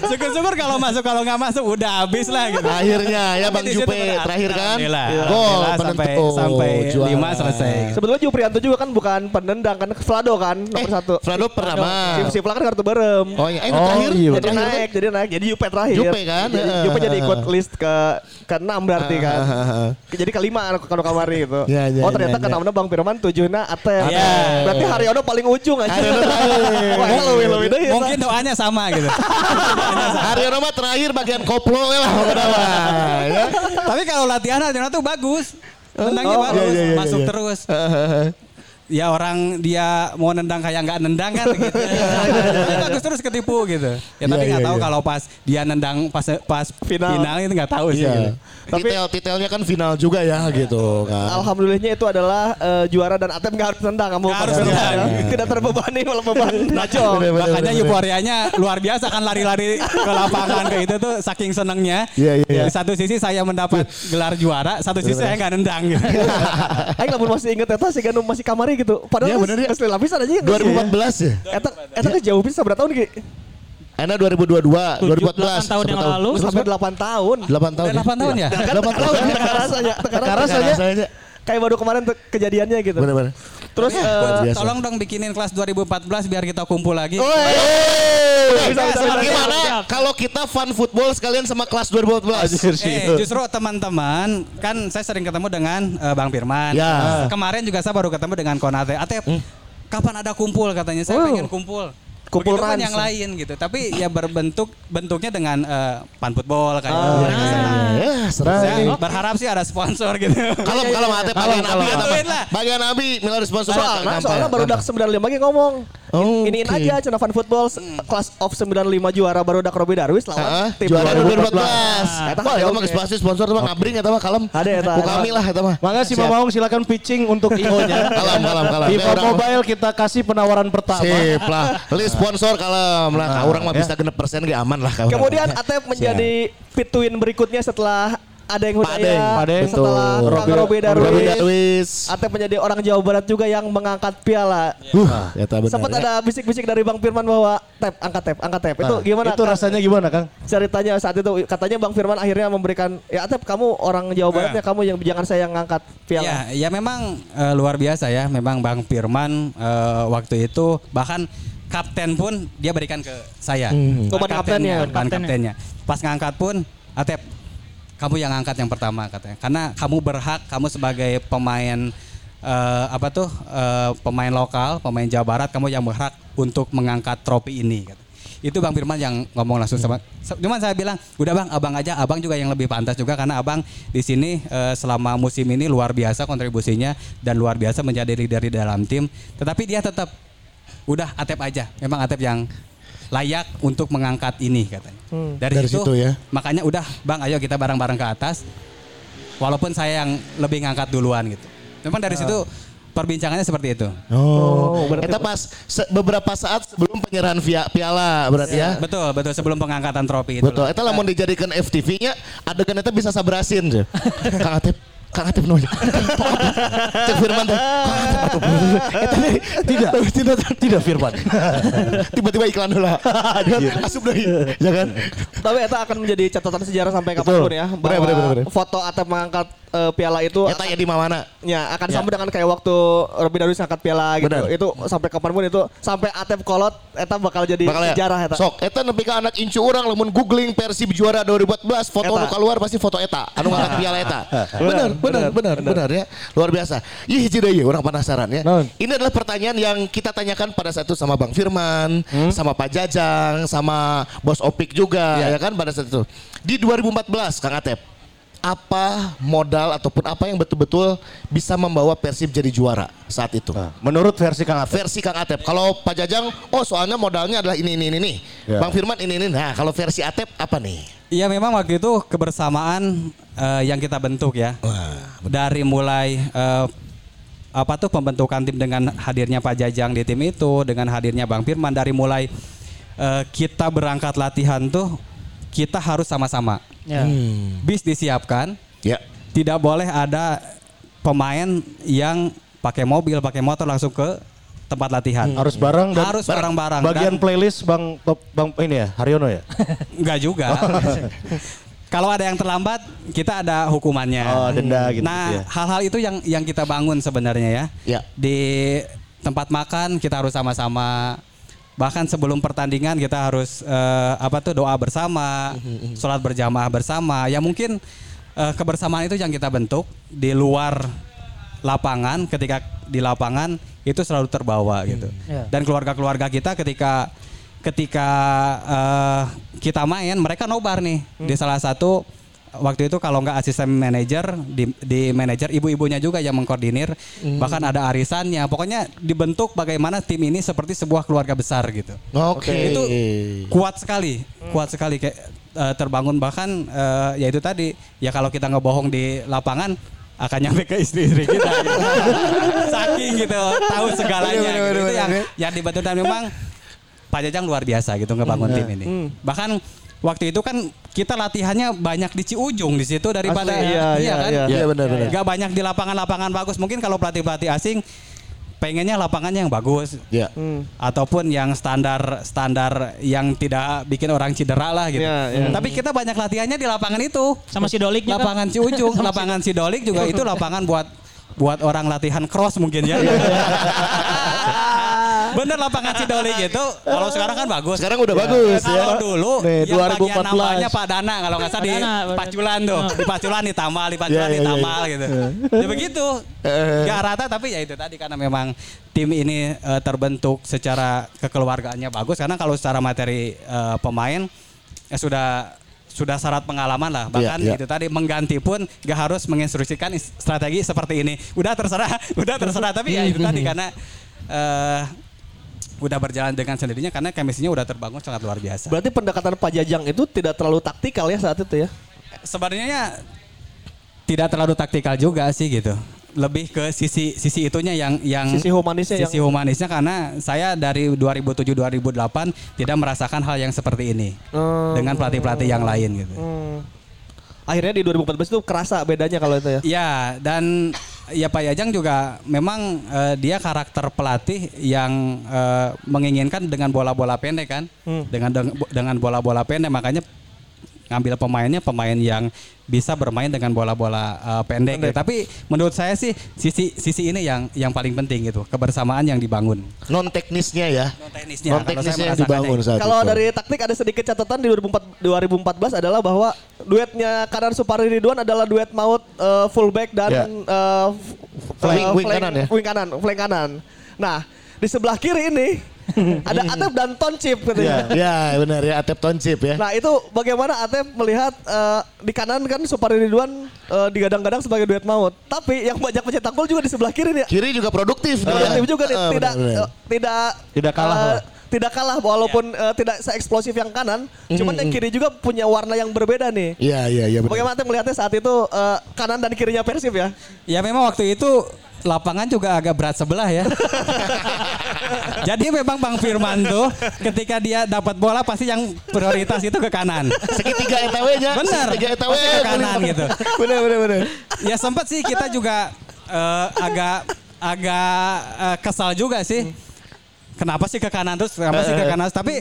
Syukur-syukur kalau masuk kalau nggak masuk udah habis lah gitu. Akhirnya ya Bang Jupe terakhir kan. Gol Alhamdulillah sampai penentu. sampai lima selesai. Sebetulnya Juprianto juga kan bukan penendang kan Vlado kan nomor Eh, satu. Vlado pertama. Si si Vla kan kartu berem. Oh iya, eh Oh, terakhir, iya, jadi terakhir naik, jadi naik, jadi Jupe terakhir. Jupe kan? Jadi, Heeh. Jupe jadi ikut list ke ke enam berarti kan. Heeh. Jadi kelima kalau kamari gitu. Ya, ya, oh ternyata ya, ke ya. enamnya Bang Firman tujuhnya Atep. Ya. Berarti Haryono paling ujung aja. Haryono terakhir. [laughs] Wah, lebih lebih deh. Mungkin doanya sama gitu. [laughs] Haryono mah terakhir bagian koplo we lah [laughs] ya. Tapi kalau latihan latihan tuh bagus. Tendangnya Oh, bagus, iya, iya, iya, masuk iya. terus. Ya orang dia mau nendang kayak nggak nendang kan gitu. [laughs] Tapi bagus terus ketipu gitu. Ya tapi Iya, nggak iya, tahu iya. kalau pas dia nendang pas pas Final. final, itu nggak tahu sih. Iya. gitu. Tapi- Detail detailnya kan final juga ya gitu kan. Alhamdulillahnya itu adalah eh, juara dan Atep nggak harus nendang kamu. Harus saat nendang. itu. [laughs] Tidak terbebani malah beban [laughs] bener, Makanya euforianya luar biasa kan lari-lari ke lapangan kayak gitu tuh saking senengnya. Iya, iya, iya. Di satu sisi saya mendapat gelar juara, satu sisi saya nggak nendang gitu. Aing lamun masih inget eta sih kan masih kamari gitu. Padahal geus- bener ya. geus lapisan aja. 2014 ya? Eta eta geus jauh bisa berapa tahun Ki? Enak 2022, 2014. 8 tahun yang Berapa lalu. Sampai 8 tahun. 8 tahun. Udah 8 tahun ya? Delapan tahun. Teka rasanya, Teka rasanya. Kayak baru kemarin tuh kejadiannya gitu. Bener-bener. Terus biasa. tolong dong bikinin kelas 2014 biar kita kumpul lagi. Bisa, bisa, bisa, bisa. Gimana kalau kita fun football sekalian sama kelas 2014? Eh, justru teman-teman kan saya sering ketemu dengan eh, Bang Firman. Ya. Kemarin juga saya baru ketemu dengan Konate. Atep, kapan ada kumpul katanya? Saya Oh. pengen kumpul. Kumpul rans. yang lain gitu. Tapi ya berbentuk bentuknya dengan eh, pan football kayak Oh, gitu. Ya, serah Saya ini. berharap sih ada sponsor gitu. Kalau kalau mate bagian abi mah. Lah. Bagian abi mila sponsor soalnya, soalnya baru dak 95 lagi ngomong. Oh, Iniin oke. aja Cina Fan Football s- kelas of 95 juara baru dak Robi Darwis lawan Heeh, tim juara 2014. 2014. Eta Wah, eta mah geus pasti sponsor mah ngabring eta mah kalem. Ada eta. Ku kami lah eta mah. Maka si. Mamaung silakan pitching untuk IO-nya. Kalam. FIFA Ya, orang- Mobile kita kasih penawaran pertama. Sip lah. List sponsor kalem lah. Ka urang mah bisa genep persen ge aman lah. Kemudian [laughs] Atep menjadi pituin berikutnya setelah ada yang Padeng, Hudaya, Padeng. setelah Robi- Robi Robi Darwis. Atep menjadi orang Jawa Barat juga yang mengangkat piala. Huh, eta benar. Sempat ya. ada bisik-bisik dari Bang Firman bahwa tep, angkat tep, angkat tep. Itu Nah, gimana? Itu rasanya gimana, Kang? ceritanya saat itu katanya Bang Firman akhirnya memberikan ya Atep kamu orang Jawa Barat ya kamu yang jangan saya yang ngangkat piala. Ya, ya memang eh, luar biasa ya. Memang Bang Firman eh, waktu itu bahkan kapten pun dia berikan ke saya. Oh, ban Ban kaptennya. ban kaptennya. Pas ngangkat pun, Atep, kamu yang angkat yang pertama katanya. Karena kamu berhak, kamu sebagai pemain eh, apa tuh eh, pemain lokal, pemain Jawa Barat, kamu yang berhak untuk mengangkat trofi ini. kata. Itu Bang Firman yang ngomong langsung sama. Cuman saya bilang, udah Bang, abang aja, abang juga yang lebih pantas juga karena abang di sini eh, selama musim ini luar biasa kontribusinya dan luar biasa menjadi leader di dalam tim. Tetapi dia tetap udah Atep aja. Memang Atep yang layak untuk mengangkat ini katanya. Dari, Dari situ, situ ya. makanya udah Bang, ayo kita bareng-bareng ke atas. Walaupun saya yang lebih ngangkat duluan gitu. Memang dari situ perbincangannya seperti itu. Oh, berarti- Eta pas se- beberapa saat sebelum penyerahan via piala berarti ya. Betul, betul sebelum pengangkatan trofi itu. Betul. Eta lamun dijadikan FTV-nya adegan eta bisa sabarasin tuh. [laughs] Kang Atep Kang Atep nunya. Cek Firman teh. Kang Atep atuh. Eta tidak tidak Tidak Firman. tiba-tiba iklan heula. Asup deui. Ya kan? Tapi itu akan menjadi catatan sejarah sampai kapan pun ya Bener, bahwa bener, bener, bener. foto Atep mengangkat eh, piala itu Eta ya di mana? ya akan sama dengan kayak waktu Robi Darwis angkat piala gitu. Bener. Itu sampai kapan pun itu sampai Atep kolot eta bakal jadi Bakal ya. sejarah eta. Sok, eta nepi ka anak incu orang lamun googling Persib juara 2014 foto Eta. nu keluar pasti foto eta anu ngangkat [laughs] piala eta. Bener, bener, bener, bener ya. Luar biasa. Ih hiji deui orang penasaran ya. Naon? Ini adalah pertanyaan yang kita tanyakan pada saat itu sama Bang Firman, sama Pak Jajang, sama Bos Opik juga ya kan pada saat itu. Di 2014 Kang Atep apa modal ataupun apa yang betul-betul bisa membawa Persib jadi juara saat itu? Nah, menurut versi Kang Atep. versi Kang Atep. Kalau Pak Jajang, oh soalnya modalnya adalah ini ini ini nih. Ya. Bang Firman ini ini. Nah kalau versi Atep apa nih? Iya memang waktu itu kebersamaan eh, yang kita bentuk ya. Dari mulai eh, apa tuh pembentukan tim dengan hadirnya Pak Jajang di tim itu, dengan hadirnya Bang Firman dari mulai eh, kita berangkat latihan tuh kita harus sama-sama. Ya. Bis disiapkan, Ya. tidak boleh ada pemain yang pakai mobil, pakai motor langsung ke tempat latihan. Harus bareng dan Harus bareng-barang. bagian Dan- playlist Bang Top Bang ini ya, Haryono ya. [laughs] Enggak juga. [laughs] Kalau ada yang terlambat, kita ada hukumannya. Oh, denda gitu Nah, ya. hal-hal itu yang yang kita bangun sebenarnya ya. Ya. Di tempat makan kita harus sama-sama. Bahkan sebelum pertandingan kita harus eh, apa tuh doa bersama, sholat berjamaah bersama. Ya mungkin eh, kebersamaan itu yang kita bentuk di luar lapangan. Ketika di lapangan itu selalu terbawa gitu. Ya. Dan keluarga-keluarga kita ketika ketika eh, kita main mereka nobar nih di salah satu waktu itu kalau nggak asisten manajer di, di manajer ibu-ibunya juga yang mengkoordinir. Bahkan ada arisannya. Pokoknya dibentuk bagaimana tim ini seperti sebuah keluarga besar gitu. Oke. itu kuat sekali. Kuat sekali kayak eh, terbangun. Bahkan eh, ya itu tadi ya kalau kita ngebohong di lapangan akan nyampe ke istri-istri kita gitu. [laughs] saking gitu tahu segalanya Bener, bener, gitu. itu bener, yang bener. yang dibantu dan memang Pak Jajang luar biasa gitu ngebangun tim ini. Bahkan waktu itu kan kita latihannya banyak di Ciujung di situ daripada Asli, iya, iya, kan iya. Iya benar benar. Gak banyak di lapangan-lapangan bagus. Mungkin kalau pelatih-pelatih asing pengennya lapangannya yang bagus Iya. ataupun yang standar standar yang tidak bikin orang cedera lah gitu. Iya, iya. Tapi kita banyak latihannya di lapangan itu. Sama si kan? Lapangan Ciujung, [laughs] lapangan Sidolik juga itu lapangan buat buat orang latihan cross mungkin ya. [laughs] [laughs] Bener lapangan Sidolik itu kalau sekarang kan bagus. Sekarang udah bagus ya. Kalau dulu Nih, yang bagian 2014. nambahnya Pak Dana kalau nggak salah di. Paculan tuh, di Paculan ditamal, di Paculan Iya, iya, iya. ditamal gitu. Ya begitu. Gak rata tapi ya itu tadi karena memang tim ini eh, terbentuk secara kekeluargaannya bagus karena kalau secara materi eh, pemain ya sudah sudah syarat pengalaman lah bahkan Iya, iya. itu tadi mengganti pun gak harus menginstruksikan strategi seperti ini udah terserah [laughs] udah terserah tapi ya itu tadi [laughs] karena eh, udah berjalan dengan sendirinya karena chemistry-nya udah terbangun sangat luar biasa Berarti pendekatan Pak Jajang itu tidak terlalu taktikal ya saat itu ya. sebenarnya ya tidak terlalu taktikal juga sih gitu. Lebih ke sisi sisi itunya yang yang Sisi humanisnya sisi yang- humanisnya karena saya dari 2007 2008 tidak merasakan hal yang seperti ini Hmm. dengan pelatih-pelatih yang lain gitu. Hmm. Akhirnya di 2014 itu kerasa bedanya kalau itu ya. Ya dan ya Pak Yajang juga memang eh, dia karakter pelatih yang eh, menginginkan dengan bola-bola pendek kan, dengan dengan bola-bola pendek makanya ngambil pemainnya pemain yang bisa bermain dengan bola-bola eh, pendek. Pendek. gitu. Tapi menurut saya sih sisi sisi ini yang yang paling penting gitu kebersamaan yang dibangun. Non teknisnya ya. Non teknisnya. Non teknisnya yang dibangun saat Kalau itu. dari taktik ada sedikit catatan di 2004 2014 adalah bahwa duetnya kanan Supari Ridwan adalah duet maut eh, fullback dan Ya. eh, f- Flank- eh, wing kanan ya? Wing kanan, flank kanan. Nah, di sebelah kiri ini [laughs] ada Atep dan Toncip Ya, katanya. ya benar ya Atep Tonsip ya. Nah itu bagaimana Atep melihat eh, di kanan kan Supari Ridwan eh, digadang-gadang sebagai duet maut. Tapi yang banyak mencetak gol juga di sebelah kiri nih. Kiri juga produktif. Produktif juga nih, Ah, tidak benar, benar. eh, tidak Tidak kalah lah. Tidak kalah walaupun eh, tidak se-eksplosif yang kanan, cuman yang kiri juga punya warna yang berbeda nih. Iya iya iya benar. Bagaimana melihatnya saat itu eh, kanan dan kirinya Persib ya? Ya memang waktu itu lapangan juga agak berat sebelah ya. [laughs] Jadi memang Bang Firman tuh ketika dia dapat bola pasti yang prioritas itu ke kanan. Segitiga ETW-nya. Bener. Segitiga ETW. Pasti ke kanan gitu. Benar benar benar. Ya sempat sih kita juga eh, agak agak eh, kesal juga sih. Kenapa sih ke kanan terus? Kenapa sih ke kanan? Tapi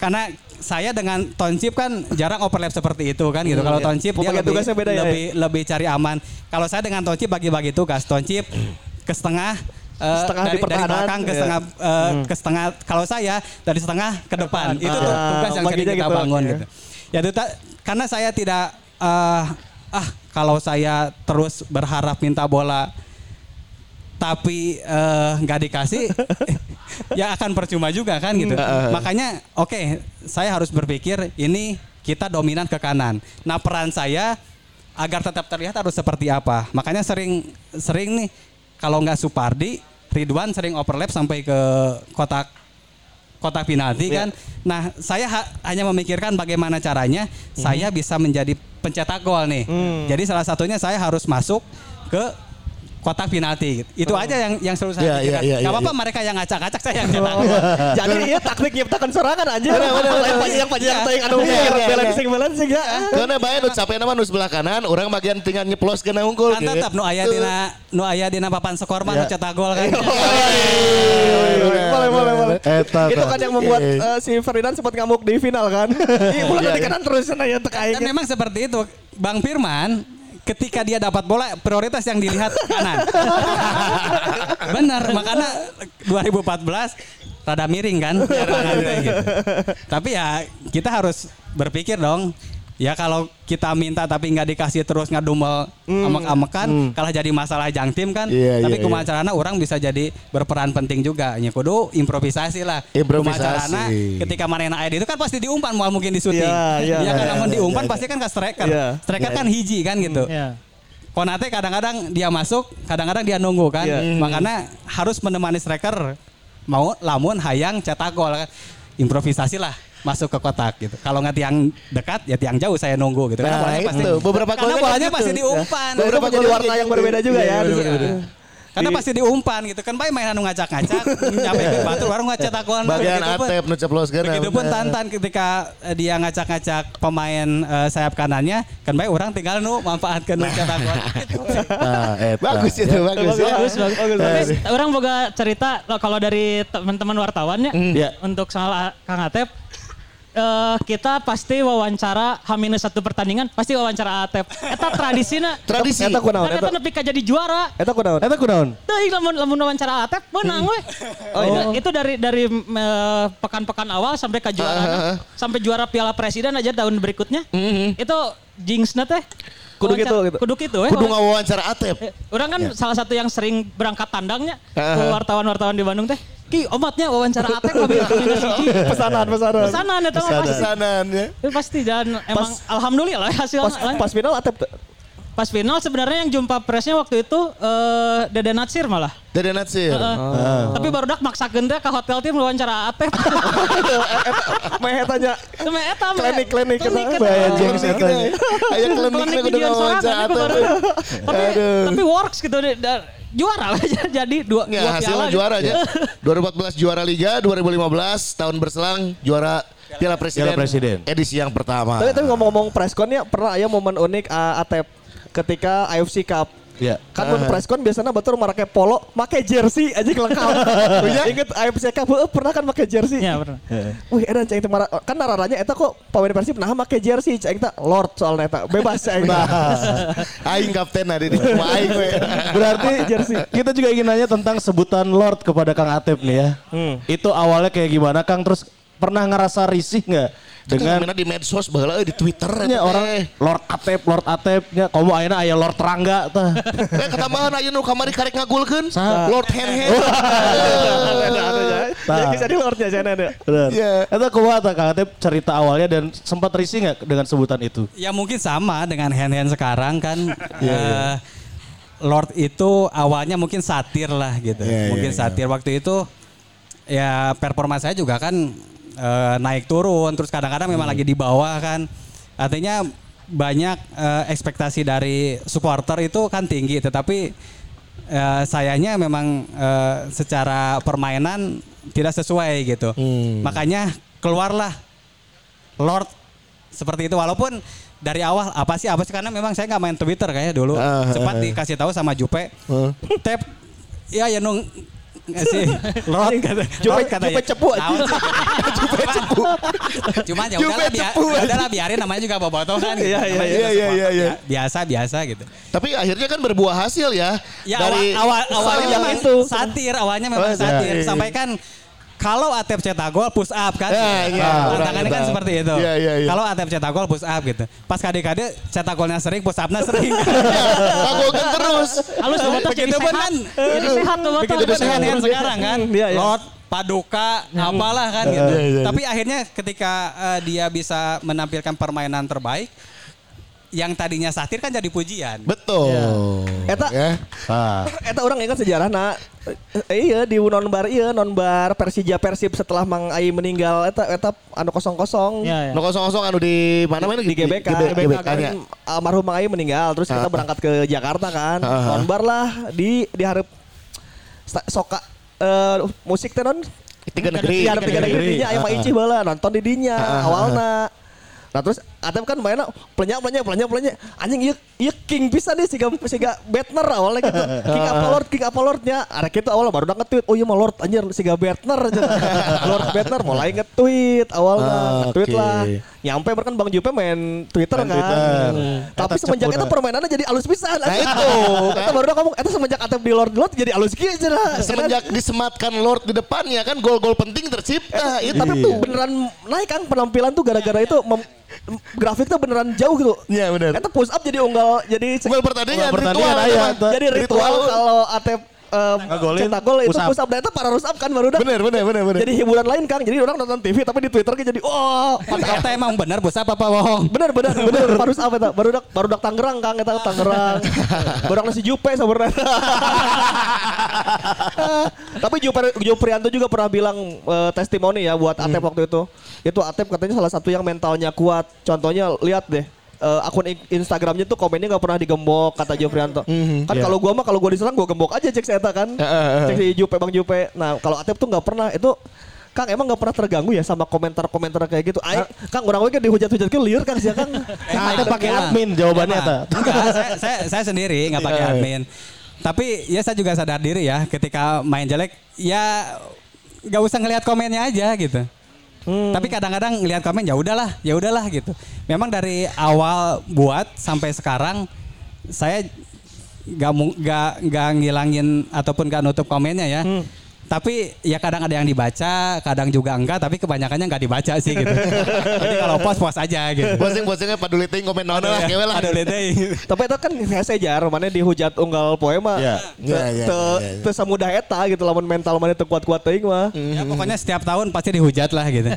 karena saya dengan Tonsip kan jarang overlap seperti itu kan gitu. Kalau Tonsip dia Pembagian lebih tugasnya beda ya, lebih lebih cari aman. Kalau saya dengan Tonsip bagi-bagi tugas. Tonsip ke setengah eh, Setengah di dari, dari belakang ke iya. setengah eh, ke setengah kalau saya dari setengah ke depan itu tuh Ah, tugas yang sering kita gitu, bangun oke. gitu ya itu ta- karena saya tidak eh, ah kalau saya terus berharap minta bola tapi eh, nggak dikasih [laughs] ya akan percuma juga kan gitu. Makanya oke saya harus berpikir ini kita dominan ke kanan. Nah peran saya agar tetap terlihat harus seperti apa. Makanya sering sering nih kalau nggak Supardi Ridwan sering overlap sampai ke kotak kotak penalti kan. Nah, saya ha- hanya memikirkan bagaimana caranya saya bisa menjadi pencetak gol nih. Jadi salah satunya saya harus masuk ke kotak penalti. Itu aja yang yang selalu saya Iya, pikirkan. iya, iya, Gak apa-apa iya. mereka yang ngacak-ngacak saya yang [laughs] cetak gol. Jadi iya taktik nyiptakan serangan aja. Yang panjang teuing anu Iya, mikir iya, balancing balancing ya. Karena bayar nu capek nama nu sebelah kanan, orang bagian tinggal nyeplos kena unggul. Kan tetap nu aya dina nu aya dina papan skor mah nu Iya. cetak gol kan. Boleh boleh boleh. Eta, Itu kan yang membuat Iya. eh, si Ferdinand sempat ngamuk di final kan. [laughs] Iya, bola Iya, di iya. kanan terus sana ya tek aing. Dan memang seperti itu. Bang Firman ketika dia dapat bola prioritas yang dilihat kanan. [laughs] Benar, makanya 2014 rada miring kan. lapangan kayak gitu. Tapi ya kita harus berpikir dong Ya kalau kita minta tapi nggak dikasih terus ngedumel amek-amekan, kalah jadi masalah jang tim kan. Hmm. Iya, tapi iya, kumacarana orang bisa jadi berperan penting juga. Ya kudu improvisasi lah. Improvisasi. Kumacarana ketika manena aya itu kan pasti diumpan mau mungkin di syuting. Iya, iya. Ya kan Iya, namun iya, diumpan iya, pasti kan ke striker. Iya. Striker kan hiji kan gitu. Iya. Konate kadang-kadang dia masuk, kadang-kadang dia nunggu kan. Iya. Makanya harus menemani striker mau lamun hayang cetak gol kan. Improvisasi lah masuk ke kotak gitu. Kalau nggak tiang dekat ya tiang jauh saya nunggu gitu. Nah, bolanya itu. Beberapa karena bolanya gitu. pasti diumpan. Dan itu menjadi warna yang berbeda juga ya. Iya. Karena pasti diumpan gitu kan baik main anu ngacak-ngacak nyampe ke batur baru ngecetak gol. Bagian atep nu ceploskeun. Begitupun Tantan ketika eh, dia ngacak-ngacak pemain eh, sayap kanannya kan baik orang tinggal nu manfaatkan nu cetak gol. Nah, [laughs] eta. Bagus itu, bagus ya. Bagus, bagus. Tapi orang boga cerita kalau dari teman-teman wartawannya Iya. untuk soal Kang Atep eh, kita pasti wawancara H satu pertandingan pasti wawancara Atep. Eta tradisinya. Tradisi. Eta kunaon? Eta nepi ka jadi juara. Eta kunaon? Eta kunaon? Tuh, lamun lamun wawancara Atep menang we. Oh, itu, itu dari dari eh, pekan-pekan awal sampai ke juara sampai juara Piala Presiden aja tahun berikutnya. Itu jinxna teh. Kudu gitu, gitu. Kudu gitu we. Kudu ngawawancara atep. Eh, Orang kan salah satu yang sering berangkat tandangnya ke Heeh. wartawan-wartawan di Bandung teh. Ki omatnya wawancara Atep kami. [laughs] Pesanan, pesanan. Pesanan eta mah pasti. Pesanan ya. Itu pasti dan emang alhamdulillah hasilnya. Pas, pas final Atep tuh. Pas final sebenarnya yang jumpa presnya waktu itu eh Dede Natsir malah. Dede Natsir. Heeh. Tapi baru dak maksakeun teh ka hotel tim wawancara Atep. Meh tanya Cuma eta. Klinik, klinik, Klinik Klinik eta. Aya klinik Klinik sorangan itu atep. tapi works gitu juara [laughs] jadi dua Ya, dua hasilnya piala juara gitu. aja. 2014 juara Liga, 2015 tahun berselang juara Piala Presiden. Piala Presiden. Edisi yang pertama. Tapi, tapi ngomong-ngomong pressconnya pernah ada momen unik uh, Atep ketika AFC Cup. Iya. Kan mun presscon biasanya batur make polo, make jersey aja lengkap. [laughs] Ingat AFC Cup heueuh, pernah kan make jersey. Iya pernah. Wih, edan ceng teh mara- kan nararanya eta kok pemain Persib nah make jersey teh Lord soalnya eta bebas ceng. Aing kapten ada di Aing we. Berarti jersey. Kita juga ingin nanya tentang sebutan Lord kepada Kang Atep nih ya. Itu awalnya kayak gimana Kang? Terus pernah ngerasa risih nggak Dengan dengan di medsos baheula euy, di Twitter nya orang Lord Atep, Lord Atep nya komo ayeuna aya Lord Rangga tah. [laughs] Eh ketambahan aya nu kamari karek ngagulkeun. Saha? Lord Hand Hand. Jadi jadi Lordnya sana ada. Benar. Iya. Itu kumaha tah Kang Atep cerita awalnya dan sempat risih nggak dengan sebutan itu? Ya mungkin sama dengan hand-hand sekarang kan. [laughs] eh, Lord itu awalnya mungkin satir lah gitu. Iya, iya, mungkin iya. satir waktu itu ya performa saya juga kan eh, naik turun terus kadang-kadang memang lagi di bawah kan. Artinya banyak eh, ekspektasi dari supporter itu kan tinggi tetapi eh, sayanya memang eh, secara permainan tidak sesuai gitu. Makanya keluarlah Lord seperti itu walaupun dari awal apa sih apa sih karena memang saya nggak main Twitter kayaknya dulu sempat ah, ah. dikasih tahu sama Jupe tap ya ya nung si Lord kata Jupe- kata Jupe cepu sih? [laughs] Jupe cepu cuma ya udahlah biar ya udahlah biarin namanya juga bobotoh kan Iya, iya, iya, iya, iya, iya. ya. biasa biasa gitu Tapi akhirnya kan berbuah hasil ya. Ya dari awal, awal awalnya itu. satir, awalnya memang Oh, iya. satir. Iya, iya. Kalau Atep cetak gol push up kan. Ya, iya. Nah, Tantangannya kan seperti itu. Iya, iya, iya. Kalau Atep cetak gol push up gitu. Pas kade-kade cetak golnya sering, push upnya sering. [laughs] ngagulkeun terus. Halus bobotoh jadi sehat. kan. Jadi sehat bobotoh. Begitu pun hand-hand sekarang kan. Iya, iya. Lord, paduka, apalah kan gitu. Iya, iya. Tapi akhirnya ketika eh, dia bisa menampilkan permainan terbaik, yang tadinya satir kan jadi pujian. Betul. Eta Ya. Ah. [laughs] Eta orang ingat sejarah na eh, iya di nonbar iya nonbar Persija Persib setelah Mang Ai meninggal eta eta anu kosong kosong Iya, iya. Nu kosong-kosong anu di mana mana di GBK, GBK kan nya. almarhum Mang Ai meninggal terus kita berangkat ke Jakarta kan Ah. nonbar lah di di hareup sta- soka eh, musik teh non Tiga negeri. di hareup tiga negeri aya mah icih baheula nonton di dinya awalna Nah terus Atep kan mainnya pelenyak pelenyak pelenyak pelenyak anjing iya iya king bisa nih siga siga Betner awalnya gitu [laughs] king apa lord king apa lordnya ada gitu awalnya baru udah nge-tweet oh iya mah lord anjir siga Betner aja [laughs] lord Betner mulai nge-tweet awalnya Ah, nge-tweet oke. lah nyampe kan Bang Jupe main Twitter Main kan Twitter. Hmm. tapi Eta semenjak cepuna. itu permainannya jadi alus pisan Nah, itu. kita baru udah ngomong itu semenjak Atep di lord lord jadi alus kieu aja lah Semenjak disematkan Lord di depannya kan gol-gol penting tercipta. Itu tapi tuh beneran naik kan penampilan tuh gara-gara itu mem- grafiknya beneran jauh gitu. Iya, bener. Eta push up jadi unggal jadi Unggal pertandingan, Unggal pertandingan, ritual, aya, emang. eta. jadi ritual kalau Atep eh, Ngagolin, cetak gol itu push up. push up itu para rush up kan baru dah. Bener, bener, bener, bener. Jadi hiburan lain Kang. Jadi orang nonton TV tapi di Twitter kan jadi oh Eta emang benar bos apa apa bohong? bener bener bener baru apa eta baru dak baru dak Tangerang Kang eta Tangerang. [laughs] baru nasi Jupe sabarna. [laughs] tapi Jupe Juprianto juga pernah bilang eh, testimoni ya buat Atep waktu itu. Itu Atep katanya salah satu yang mentalnya kuat. Contohnya lihat deh eh, akun in- Instagramnya tuh komennya nggak pernah digembok kata Jofrianto. Kan kalau gua mah kalau gua diserang gua gembok aja cek saya kan. cek si Jupe Bang Jupe. Nah kalau Atep tuh nggak pernah itu Kang emang nggak pernah terganggu ya sama komentar-komentar kayak gitu. Aing, Kang orang we kan dihujat-hujat ke liar Kang sih Kang. [laughs] Nah, itu pakai admin jawabannya. Enggak, saya, saya, saya sendiri nggak pakai Iya. admin. Tapi ya saya juga sadar diri ya ketika main jelek ya nggak usah ngelihat komennya aja gitu. Tapi kadang-kadang ngelihat komen ya udahlah, ya udahlah gitu. Memang dari awal buat sampai sekarang saya nggak mu- nggak nggak ngilangin ataupun nggak nutup komennya ya. Tapi ya kadang ada yang dibaca, kadang juga enggak, tapi kebanyakannya nggak dibaca sih gitu. [laughs] Jadi kalau post post aja gitu. Posting-postingnya paduli ting komen naon lah, kewe lah. [laughs] Tapi itu kan hese jar, mana dihujat unggal poema. Iya. Iya, iya, iya, iya. Teu samudah eta gitu lamun mental mana teu kuat-kuat teuing mah. Ya pokoknya setiap tahun pasti dihujat lah gitu. [laughs]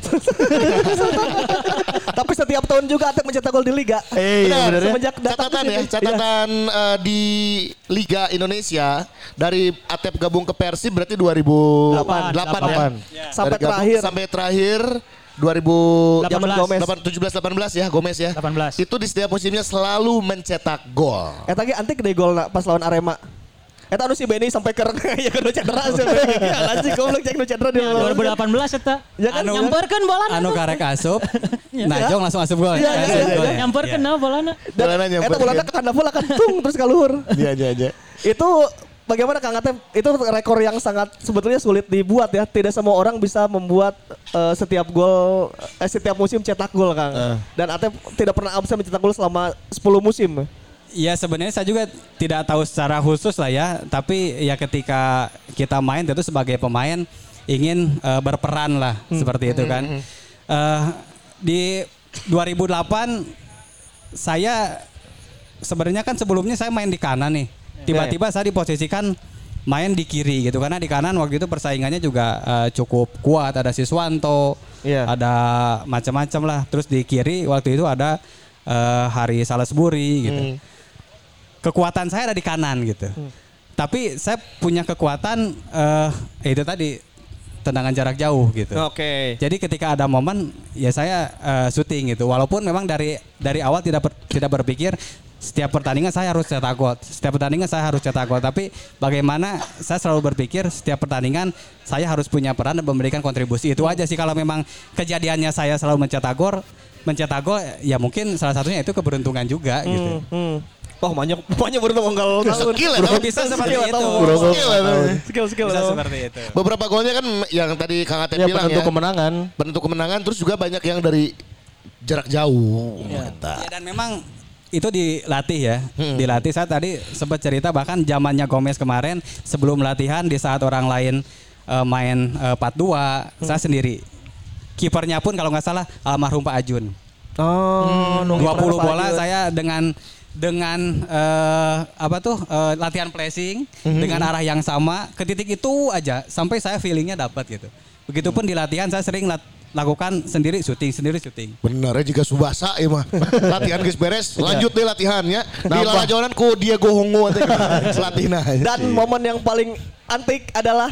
Tapi setiap tahun juga Atep mencetak gol di liga. Eh, iya Benar, bener ya. Semenjak datang catatan ya, catatan eh, di Liga Indonesia dari Atep gabung ke Persib berarti 2008 Delapan. ya. Delapan. Sampai Dari gabung terakhir. sampai terakhir 2000 Zaman Gomez. 17 18 ya Gomez ya. 18. Itu di setiap musimnya selalu mencetak gol. Eta ge antik deh gol pas lawan Arema. Eta anu si Benny sampai ke ya kan cedera sih. Anjing goblok cek nu cedera di lawan. 2018 eta. Ya kan? Nyamperkeun bola Anu karek asup, [laughs] Najong langsung asup gol. Iya, iya, iya, iya. ya. Nyamperkeun nah bolana. Dan Bolana eta nyamper. bolana ke kandang bola kan tung terus ka luhur. Iya aja aja. Itu bagaimana Kang Atep? Itu rekor yang sangat sebetulnya sulit dibuat ya. Tidak semua orang bisa membuat eh, setiap gol eh, setiap musim cetak gol Kang. Dan Atep tidak pernah absen mencetak gol selama 10 musim. Ya sebenarnya saya juga tidak tahu secara khusus lah ya, tapi ya ketika kita main tentu sebagai pemain ingin eh, berperan lah seperti itu kan. Eh, di 2008 saya sebenarnya kan sebelumnya saya main di kanan nih. Tiba-tiba saya diposisikan main di kiri gitu karena di kanan waktu itu persaingannya juga eh, cukup kuat ada Siswanto, Iya. ada macam-macam lah. Terus di kiri waktu itu ada eh, Hari Salisbury gitu. Kekuatan saya ada di kanan gitu. Tapi saya punya kekuatan eh itu tadi tendangan jarak jauh gitu. Oke. Jadi ketika ada momen ya saya eh, syuting gitu. Walaupun memang dari dari awal tidak ber- tidak berpikir setiap pertandingan saya harus cetak gol. Setiap pertandingan saya harus cetak gol. Tapi bagaimana saya selalu berpikir setiap pertandingan saya harus punya peran dan memberikan kontribusi. Itu aja sih kalau memang kejadiannya saya selalu mencetak gol, mencetak gol ya mungkin salah satunya itu keberuntungan juga gitu. Hmm. Oh banyak banyak beruntung unggal tahun. Skill ya, bisa seperti Skill, itu. atau- Bro. Skill ya. Skill skill. Bisa seperti itu. Beberapa golnya kan yang tadi Kang Atep Ya bilang penentu ya. kemenangan. Penentu kemenangan terus juga banyak yang dari jarak jauh. Eta. Ya, dan memang itu dilatih ya, dilatih. Saya tadi sempat cerita bahkan zamannya Gomez kemarin sebelum latihan di saat orang lain eh, main eh, 4-2, saya sendiri. Kipernya pun kalau nggak salah almarhum Pak Ajun. Oh, 20 bola saya dengan dengan eh, apa tuh eh, latihan placing dengan arah yang sama ke titik itu aja sampai saya feelingnya dapat gitu. Begitupun di latihan saya sering lat- lakukan sendiri syuting sendiri syuting. Bener ya jika Subasa ya mah. [laughs] latihan geus beres, lanjut deh latihannya. Di lalajonan ku Diego Hongo. [laughs] Latihan aja. Dan momen yang paling antik adalah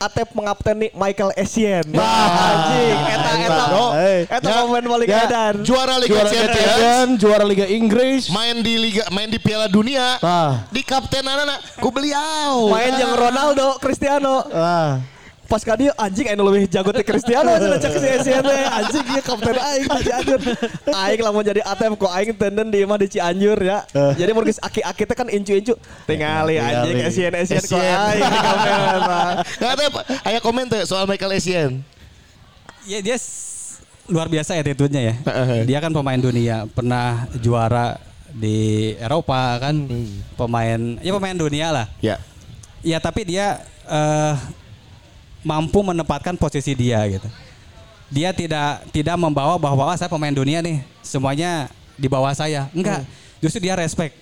Atep mengapteni Michael Essien. Wah, anjing, eta eta Oh, eh. eta Ya, momen paling ya. edan. juara Liga Juara Champions, juara Liga Inggris. main di liga main di Piala Dunia. Ah. Di kapten anak ku beliau. Main yang Ronaldo, Cristiano. Ah. Pas ka dia anjing anu leuwih jago teh Cristiano cenah cek si teh. Anjing ieu kapten aing di Cianjur. Aing lamun jadi Atep kok aing tenden di imah di Cianjur ya. Jadi mun geus aki-aki teh kan incu-incu. Tingali anjing. Essien Essien kok aing di kapten. Nggak ada aya komen tuh soal Michael Essien. Ya dia luar biasa attitude-nya ya. dia kan pemain dunia, pernah juara di Eropa kan, pemain ya pemain dunia lah. Ya. Ya tapi dia eh, mampu menempatkan posisi dia gitu. dia tidak tidak membawa bahwa "Wah, saya pemain dunia nih, semuanya di bawah saya. Enggak, justru dia respect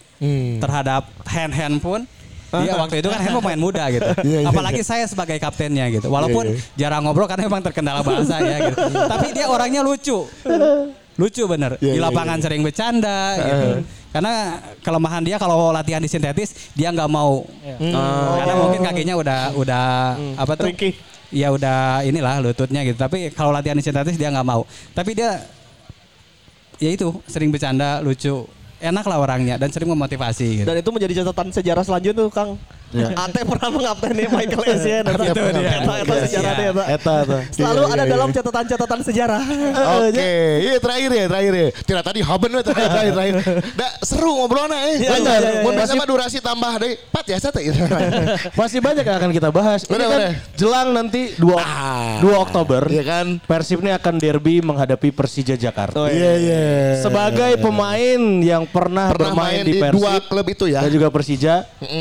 terhadap hand hand pun. Dia waktu itu kan Hand pemain muda gitu. [laughs] Iya, iya, Apalagi saya sebagai kaptennya gitu. Walaupun jarang ngobrol karena memang terkendala bahasa ya gitu. [laughs] Tapi dia orangnya lucu. Lucu bener. Iya, di iya, lapangan sering bercanda gitu. Karena kelemahan dia kalau latihan di sintetis dia nggak mau. Karena mungkin kakinya udah udah apa tuh? Ringkih. Ya udah inilah lututnya gitu. Tapi kalau latihan di sintetis dia nggak mau. Tapi dia ya itu sering bercanda, lucu. Enak lah orangnya dan sering memotivasi gitu. Dan itu menjadi catatan sejarah selanjutnya tuh Kang. Iya. Ate pernah mengapteni Michael Essien. Itu dia. Eta eta sejarah dia eta. Eta tuh. Selalu Iya, ada iya, dalam iya. catatan-catatan sejarah. Oke, iya terakhir ya, terakhir ya. Tidak tadi haben we terakhir terakhir. terakhir. Da seru ngobrolnya eh. Iya, Bener. iya, iya, Mun iya. bisa mah durasi tambah deh. Pat ya sate gitu. Masih banyak yang akan kita bahas. Ini kan jelang nanti 2 Ah. 2 Oktober. Iya kan? Persib ini akan derby menghadapi Persija Jakarta. Iya iya. Sebagai pemain yang pernah, pernah bermain main di di Persib dua klub itu ya. dan juga Persija.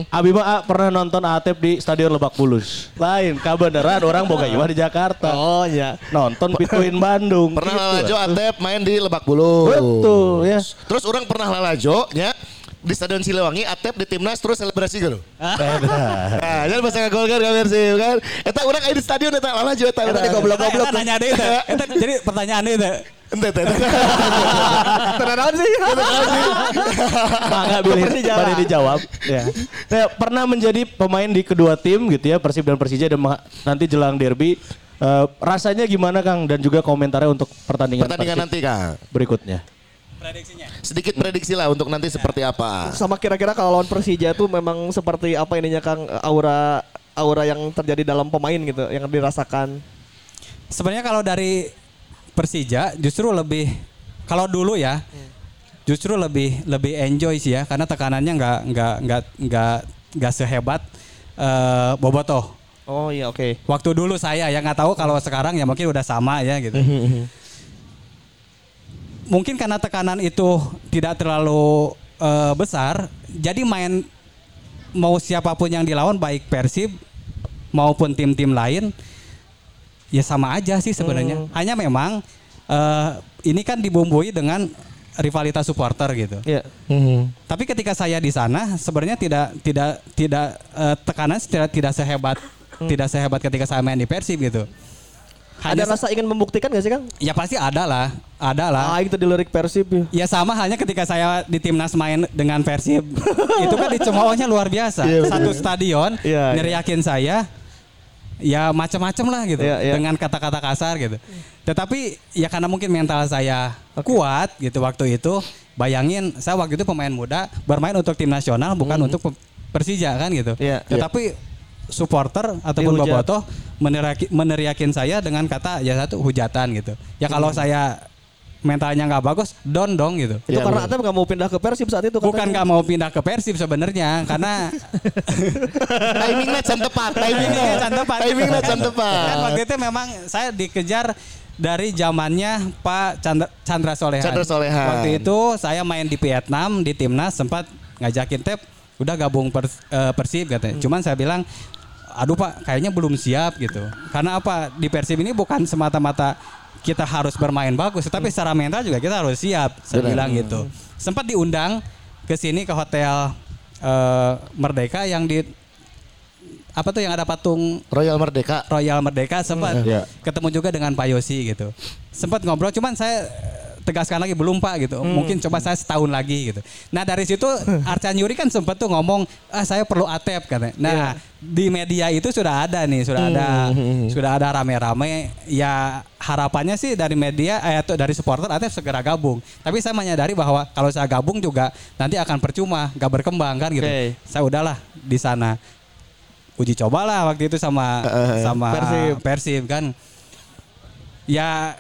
Abima A pernah nonton Atep di Stadion Lebak Bulus. Lain, kabeneran orang boga iwa di Jakarta. Oh iya. Nonton Pituin [laughs] Bandung. Pernah Gitu. lalajo Atep main di Lebak Bulus. Betul ya. Terus orang pernah lalajo nya di Stadion Siliwangi Atep di timnas terus selebrasi gitu. [laughs] Nah, jadi pas ngagolkan ka Persib kan. Eta urang aya di stadion eta lalajo eta di goblok-goblok. Eta nanya deh itu. Eta [laughs] jadi pertanyaan itu. Ente teh. Tenan sih. Pilih Persija. pada dijawab. Ya. Nah, pernah menjadi pemain di kedua tim gitu ya Persib dan Persija dan nanti jelang derby. Eh, rasanya gimana Kang dan juga komentarnya untuk pertandingan, Pertandingan Persib nanti Kang. berikutnya. Prediksinya. Sedikit prediksi lah untuk nanti seperti apa. Sama kira-kira kalau lawan Persija tuh memang seperti apa ininya Kang aura aura yang terjadi dalam pemain gitu yang dirasakan. Sebenarnya kalau dari Persija justru lebih kalau dulu ya justru lebih lebih enjoy sih ya karena tekanannya nggak nggak nggak nggak nggak sehebat eh, Bobotoh. Oh iya oke. Waktu dulu saya ya nggak tahu kalau sekarang ya mungkin udah sama ya gitu. mungkin karena tekanan itu tidak terlalu eh, besar, jadi main mau siapa pun yang dilawan baik Persib maupun tim-tim lain ya sama aja sih sebenarnya. Hanya memang eh, ini kan dibumbui dengan rivalitas supporter gitu. Iya. Tapi ketika saya di sana sebenarnya tidak tidak tidak eh, tekanan tidak tidak sehebat tidak sehebat ketika saya main di Persib gitu. Ada rasa ingin membuktikan gak sih Kang? ya pasti ada lah, ada lah. Ah itu di lirik Persib ya. Ya sama halnya ketika saya di timnas main dengan Persib. [laughs] itu kan dicemoohnya luar biasa. Iya, betul. Satu stadion Iya, iya. neriakin saya ya macam-macam lah gitu Iya, iya. dengan kata-kata kasar gitu. Tetapi ya karena mungkin mental saya kuat gitu waktu itu. Bayangin saya waktu itu pemain muda bermain untuk tim nasional bukan untuk pe- Persija kan gitu. Hmm. Iya. Tetapi supporter ataupun bobotoh meneriaki, meneriakin saya dengan kata ya satu hujatan gitu. Ya kalau Hmm. saya mentalnya nggak bagus, down dong gitu. Itu Iya, karena. Atep nggak mau pindah ke Persib saat itu Bukan nggak mau pindah ke Persib sebenarnya karena [laughs] Timingnya jam tepat, timingnya jam tepat. Timingnya jam tepat. kan waktu itu memang saya dikejar dari zamannya Pak Chandra, Chandra Solehan. Chandra Solehan. Waktu itu saya main di Vietnam di timnas sempat ngajakin Tep udah gabung pers, eh, Persib katanya. Cuman saya bilang aduh Pak kayaknya belum siap gitu. Karena apa di Persib ini bukan semata-mata kita harus bermain bagus, tetapi secara mental juga kita harus siap. Saya Benar. bilang gitu. Sempat diundang ke sini ke hotel eh, Merdeka yang di apa tuh yang ada patung Royal Merdeka. Royal Merdeka sempat Iya. ketemu juga dengan Pak Yosi gitu. Sempat ngobrol cuman saya tegaskan lagi belum Pak gitu. Mungkin coba saya setahun lagi gitu. Nah, dari situ [laughs] Arcan Yuri kan sempat tuh ngomong, "Ah, saya perlu ATEP," katanya. Nah, di media itu sudah ada nih, sudah ada sudah ada rame-rame ya harapannya sih dari media eh dari supporter ATEP segera gabung. Tapi saya menyadari bahwa kalau saya gabung juga nanti akan percuma, gak berkembang kan gitu. Oke. Saya udahlah di sana uji cobalah waktu itu sama sama Persib. Persib. kan ya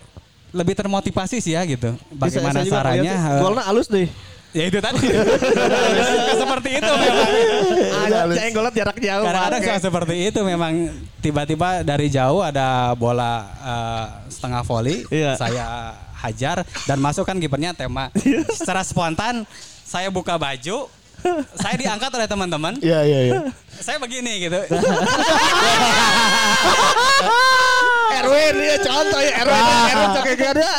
lebih termotivasi sih ya gitu. Bisa- bagaimana saya juga caranya eh, Golnya halus deh. ya itu tadi. [laughs] Seperti itu memang. Ada jarak jauh. kadang-kadang suka seperti itu memang. Tiba-tiba dari jauh ada bola eh, setengah volley Iya. saya hajar dan masuk kan kipernya tema. Secara spontan saya buka baju saya diangkat oleh teman-teman. Iya iya iya. saya begini gitu [laughs] Erwin ya contoh ya Erwin Erwin cok kayak ada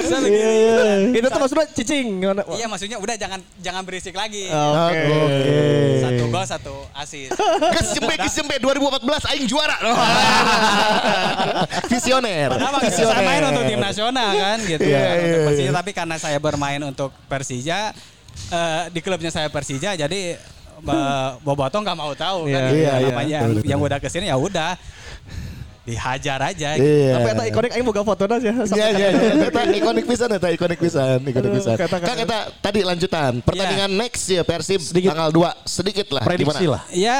Bisa begini. itu tuh maksudnya cicing Iya maksudnya udah jangan jangan berisik lagi. oke Satu gol satu asis. Ges jembe ges jembe 2014 aing juara. Visioner. Padahal mah saya main untuk tim nasional kan gitu. Iya, Untuk iya, Persija iya. tapi karena saya bermain untuk Persija eh, di klubnya saya Persija jadi eh, Boboto nggak mau tahu kan. Iya, gitu. iya, iya. Namanya yang, yang udah ke sini ya udah dihajar aja. gitu. Iya. tapi eta ikonik aing boga fotonya sih Iya iya iya. Eta ikonik pisan eta ikonik pisan, ikonik pisan. Kang eta tadi lanjutan. Pertandingan next ya Persib Sedikit. tanggal 2 sedikit lah. Prediksi Gimana? lah. Ya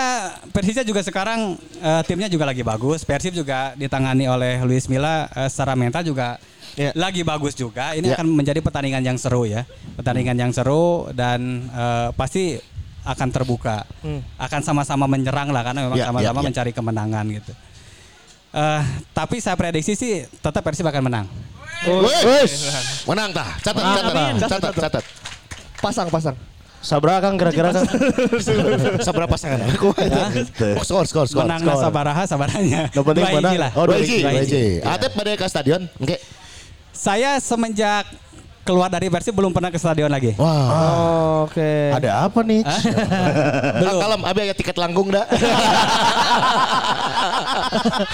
Persija juga sekarang eh, timnya juga lagi bagus. Persib juga ditangani oleh Luis Milla eh, secara mental juga Ya. lagi bagus juga. Ini Ya. akan menjadi pertandingan yang seru ya. Pertandingan yang seru dan eh, pasti akan terbuka. Akan sama-sama menyerang lah karena memang Ya, sama-sama ya, ya. mencari kemenangan gitu. Eh, tapi saya prediksi sih tetap Persib akan menang. Wih, menang tah. Catat, catat, Amin. catat, catat. pasang pasang Sabra kang kira-kira [laughs] kang. Seberapa pasangan? [laughs] Aku Oh, skor, skor, skor. menang skor. sabaraha sabaranya. Yang penting menang. lah. Oh, Dua hiji, hiji. dua hiji. Ya. Atep pada ke stadion. Oke. Saya semenjak keluar dari Persib belum pernah ke stadion lagi. Wah. oke Ada apa nih? [laughs] Belum. Kalem, abi aya tiket langgung dah. [laughs]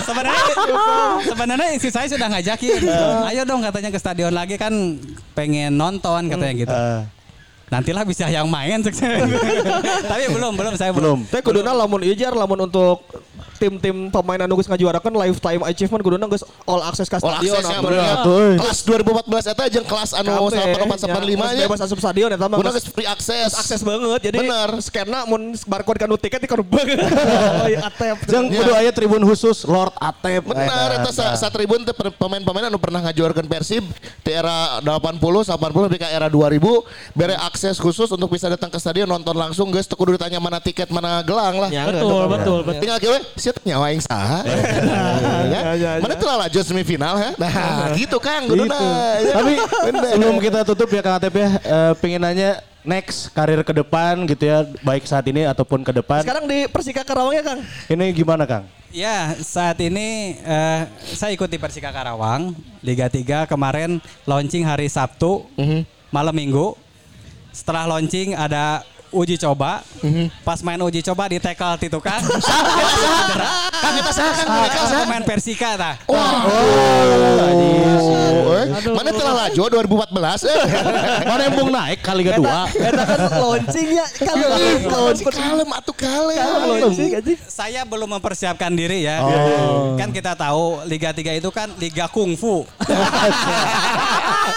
sebenarnya [laughs] sebenarnya istri saya sudah ngajakin ayo dong katanya ke stadion lagi kan pengen nonton katanya gitu Eh, nantilah bisa yang main tapi belum belum saya belum belum. Tapi kuduna lamun ijar lamun untuk tim-tim pemain anu geus ngajuarakan lifetime achievement kuduna geus all access ka All stadion. access ya bener. Kelas 2014 eta jeung kelas anu Kabeh, 8885 nya, nya. Bebas asup stadion eta mah. Guna geus free access. akses banget jadi Bener. scanna mun barcode kanu tiket. Oh [laughs] iya atep. Jeung kudu aya tribun khusus Lord Atep. Benar, eta sa, sa tribun teh pemain-pemain anu pernah ngajuarkeun Persib di era 80, 80 lebih ke era 2000, bere akses khusus untuk bisa datang ke stadion nonton langsung geus teu kudu ditanya mana tiket, mana gelang lah. Ya, Betul, betul, betul. Tinggal kieu siap nyawa aing saha. [laughs] Ya, ya, Mana ya. telah lanjut semifinal ha. Nah, [laughs] gitu Kang, Gitu. Ya, [laughs] Tapi sebelum kita tutup ya Kang Atep ya, eh, pengen nanya next karir ke depan gitu ya, baik saat ini ataupun ke depan. Sekarang di Persika Karawang ya Kang. Ini gimana Kang? ya saat ini eh, saya ikut di Persika Karawang Liga 3 kemarin launching hari Sabtu malam Minggu setelah launching ada uji coba pas main uji coba di tackle ti tukang Kang kita saha Kang mereka saha. pemain Persika tah Oh, eh. Mana telah laju 2014 eh. [laughs] Mana embung naik kali kedua? Eta kan launching ya kalau Launching kalem atuh kalem. launching aja. saya belum mempersiapkan diri ya. Kan kita tahu Liga 3 itu kan Liga Kungfu. [laughs]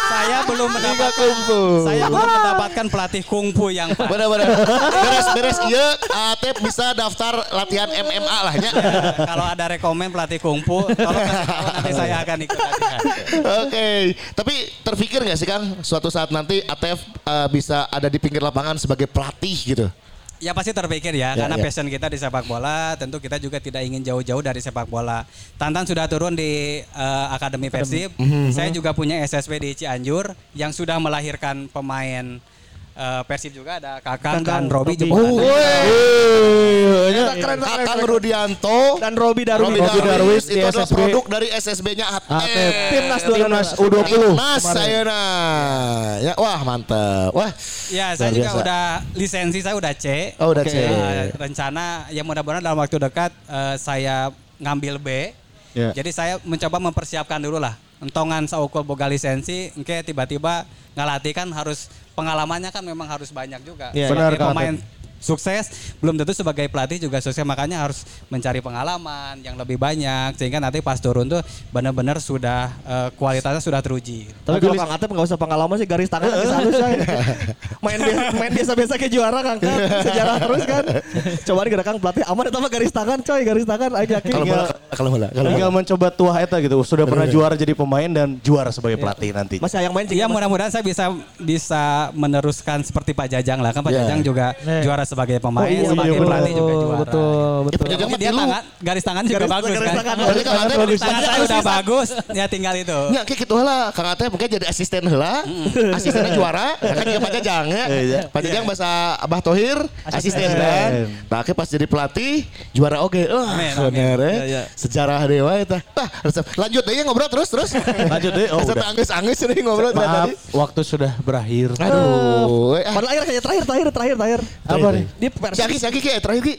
saya belum mendapatkan kungfu. saya belum mendapatkan pelatih kungfu yang pas. Beres-beres iya Atep bisa daftar latihan MMA lah nya. [laughs] Kalau ada rekomen pelatih kungfu, tolong nanti saya akan ikut latihan. Oke, tapi terpikir nggak sih Kang suatu saat nanti Atef eh, bisa ada di pinggir lapangan sebagai pelatih gitu? Ya pasti terpikir ya, Ya, karena ya. passion kita di sepak bola, tentu kita juga tidak ingin jauh-jauh dari sepak bola. Tantan sudah turun di eh, Akademi Persib. Saya juga punya SSB di Cianjur yang sudah melahirkan pemain eh, Persib juga ada Kakang dan Robi juga. Oh, ada. Keren. Kakang. Rudianto dan Robi Darwis. Robi Darwis, itu adalah produk dari SSB-nya Atep. Atep. Timnas Timnas 2012. U20. Timnas saya Ya, wah mantep. Wah, Ya, saya juga biasa. udah lisensi saya udah C. Oh, udah Oke. C. Eh, rencana ya mudah-mudahan dalam waktu dekat eh, saya ngambil B. Ya. Jadi saya mencoba mempersiapkan dulu lah. Entongan saukul boga lisensi, engke tiba-tiba ngalatih kan harus pengalamannya kan memang harus banyak juga. Iya, Sebagai benar, pemain sukses belum tentu sebagai pelatih juga sukses makanya harus mencari pengalaman yang lebih banyak sehingga nanti pas turun tuh benar-benar sudah eh, kualitasnya sudah teruji. Tapi kalau Kang Atep nggak usah pengalaman sih garis tangan halus coy. [laughs] Main biasa main biasa-biasa kayak juara Kang kan. Sejarah terus kan. Coba nih Kang pelatih aman mah garis tangan coy, garis tangan yakin. kalau kalau kalau bola. mencoba tuah eta gitu. Sudah pernah juara jadi pemain dan juara sebagai pelatih nanti. Masih yang main Ya mudah-mudahan saya bisa bisa meneruskan seperti Pak Jajang lah kan Pak Ya. Jajang juga Ya. juara sebagai pemain, iya, sebagai betul, pelatih juga juara. Betul, Ya, betul. penjaga mah dia tilu. tangan, garis tangan juga Garis- bagus garis kan. tangan. Kang Atep Garis tangan saya udah bagus, ya tinggal itu. Ya kayak gitu lah Kang Atep mungkin jadi asisten heula Asistennya juara ya kan juga Pak Jajang ya Pak Jajang bahasa Abah Tohir Asisten kan Nah akhirnya pas jadi pelatih Juara oke amin. bener ya Ya, ya. Sejarah dewa itu Nah resep. lanjut deh ngobrol terus terus Lanjut deh. Oh, Sampai anggus-anggus nih ngobrol dari Maaf, tadi waktu sudah berakhir. Aduh eh, ah. Padahal akhirnya kayak terakhir, terakhir, terakhir, terakhir. Apa nih? Di Si Persib. Aki, si Aki kayak terakhir Ki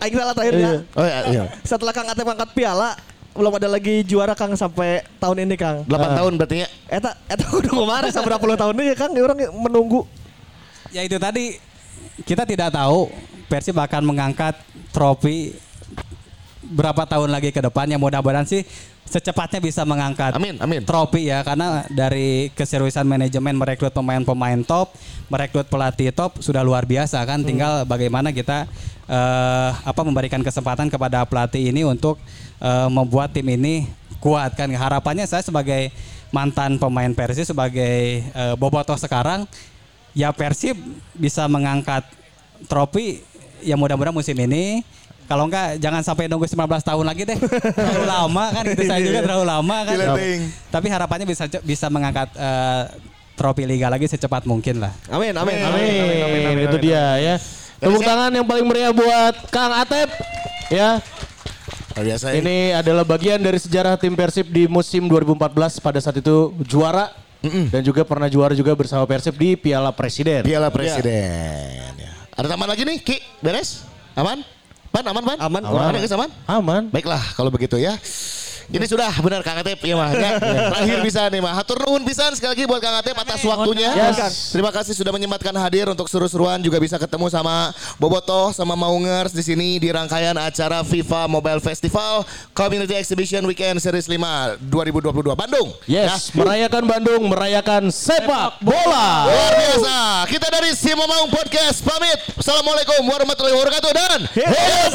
Aing salah terakhirnya. Oh iya, iya. Setelah Kang Atep angkat piala, belum ada lagi juara Kang sampai tahun ini Kang. 8 tahun berarti ya Eta, eta [laughs] udah kemarin sampai berapa puluh tahun ini ya Kang, orang menunggu. Ya itu tadi kita tidak tahu Persib akan mengangkat trofi berapa tahun lagi ke depannya. Mudah-mudahan sih secepatnya bisa mengangkat Amin, amin. trofi ya karena dari keseriusan manajemen merekrut pemain-pemain top, merekrut pelatih top sudah luar biasa kan. Tinggal bagaimana kita eh, apa memberikan kesempatan kepada pelatih ini untuk eh, membuat tim ini kuat kan. Harapannya saya sebagai mantan pemain Persib sebagai eh, bobotoh sekarang ya Persib bisa mengangkat trofi ya mudah-mudahan musim ini kalau enggak jangan sampai nunggu 19 tahun lagi deh. Terlalu lama kan itu saya juga terlalu lama kan. Tapi harapannya bisa bisa mengangkat eh, trofi liga lagi secepat mungkin lah. Amin, amin, Amin. Itu dia ya. Tepuk tangan yang paling meriah buat Kang Atep. Ya, Luar biasa ya. ini adalah bagian dari sejarah tim Persib di musim 2014 pada saat itu juara dan juga pernah juara juga bersama Persib di Piala Presiden. Piala Presiden. Ya. Ada tambahan lagi nih, Ki? Beres? Aman? Pan, aman, Pan? Aman. Aman, guys, aman? Aman. Baiklah, kalau begitu ya. Ini sudah benar Kang Atep ya mah ya. Terakhir bisa nih mah. Hatur nuhun pisan sekali lagi buat Kang Atep atas waktunya. Yes. Terima kasih sudah menyempatkan hadir untuk seru-seruan juga bisa ketemu sama Bobotoh sama Maungers di sini di rangkaian acara FIFA Mobile Festival Community Exhibition Weekend Series 5 2022 Bandung. Yes, merayakan Bandung, merayakan sepak bola. Luar biasa. Kita dari Simo Maung Podcast pamit. Assalamualaikum warahmatullahi wabarakatuh dan Hidup!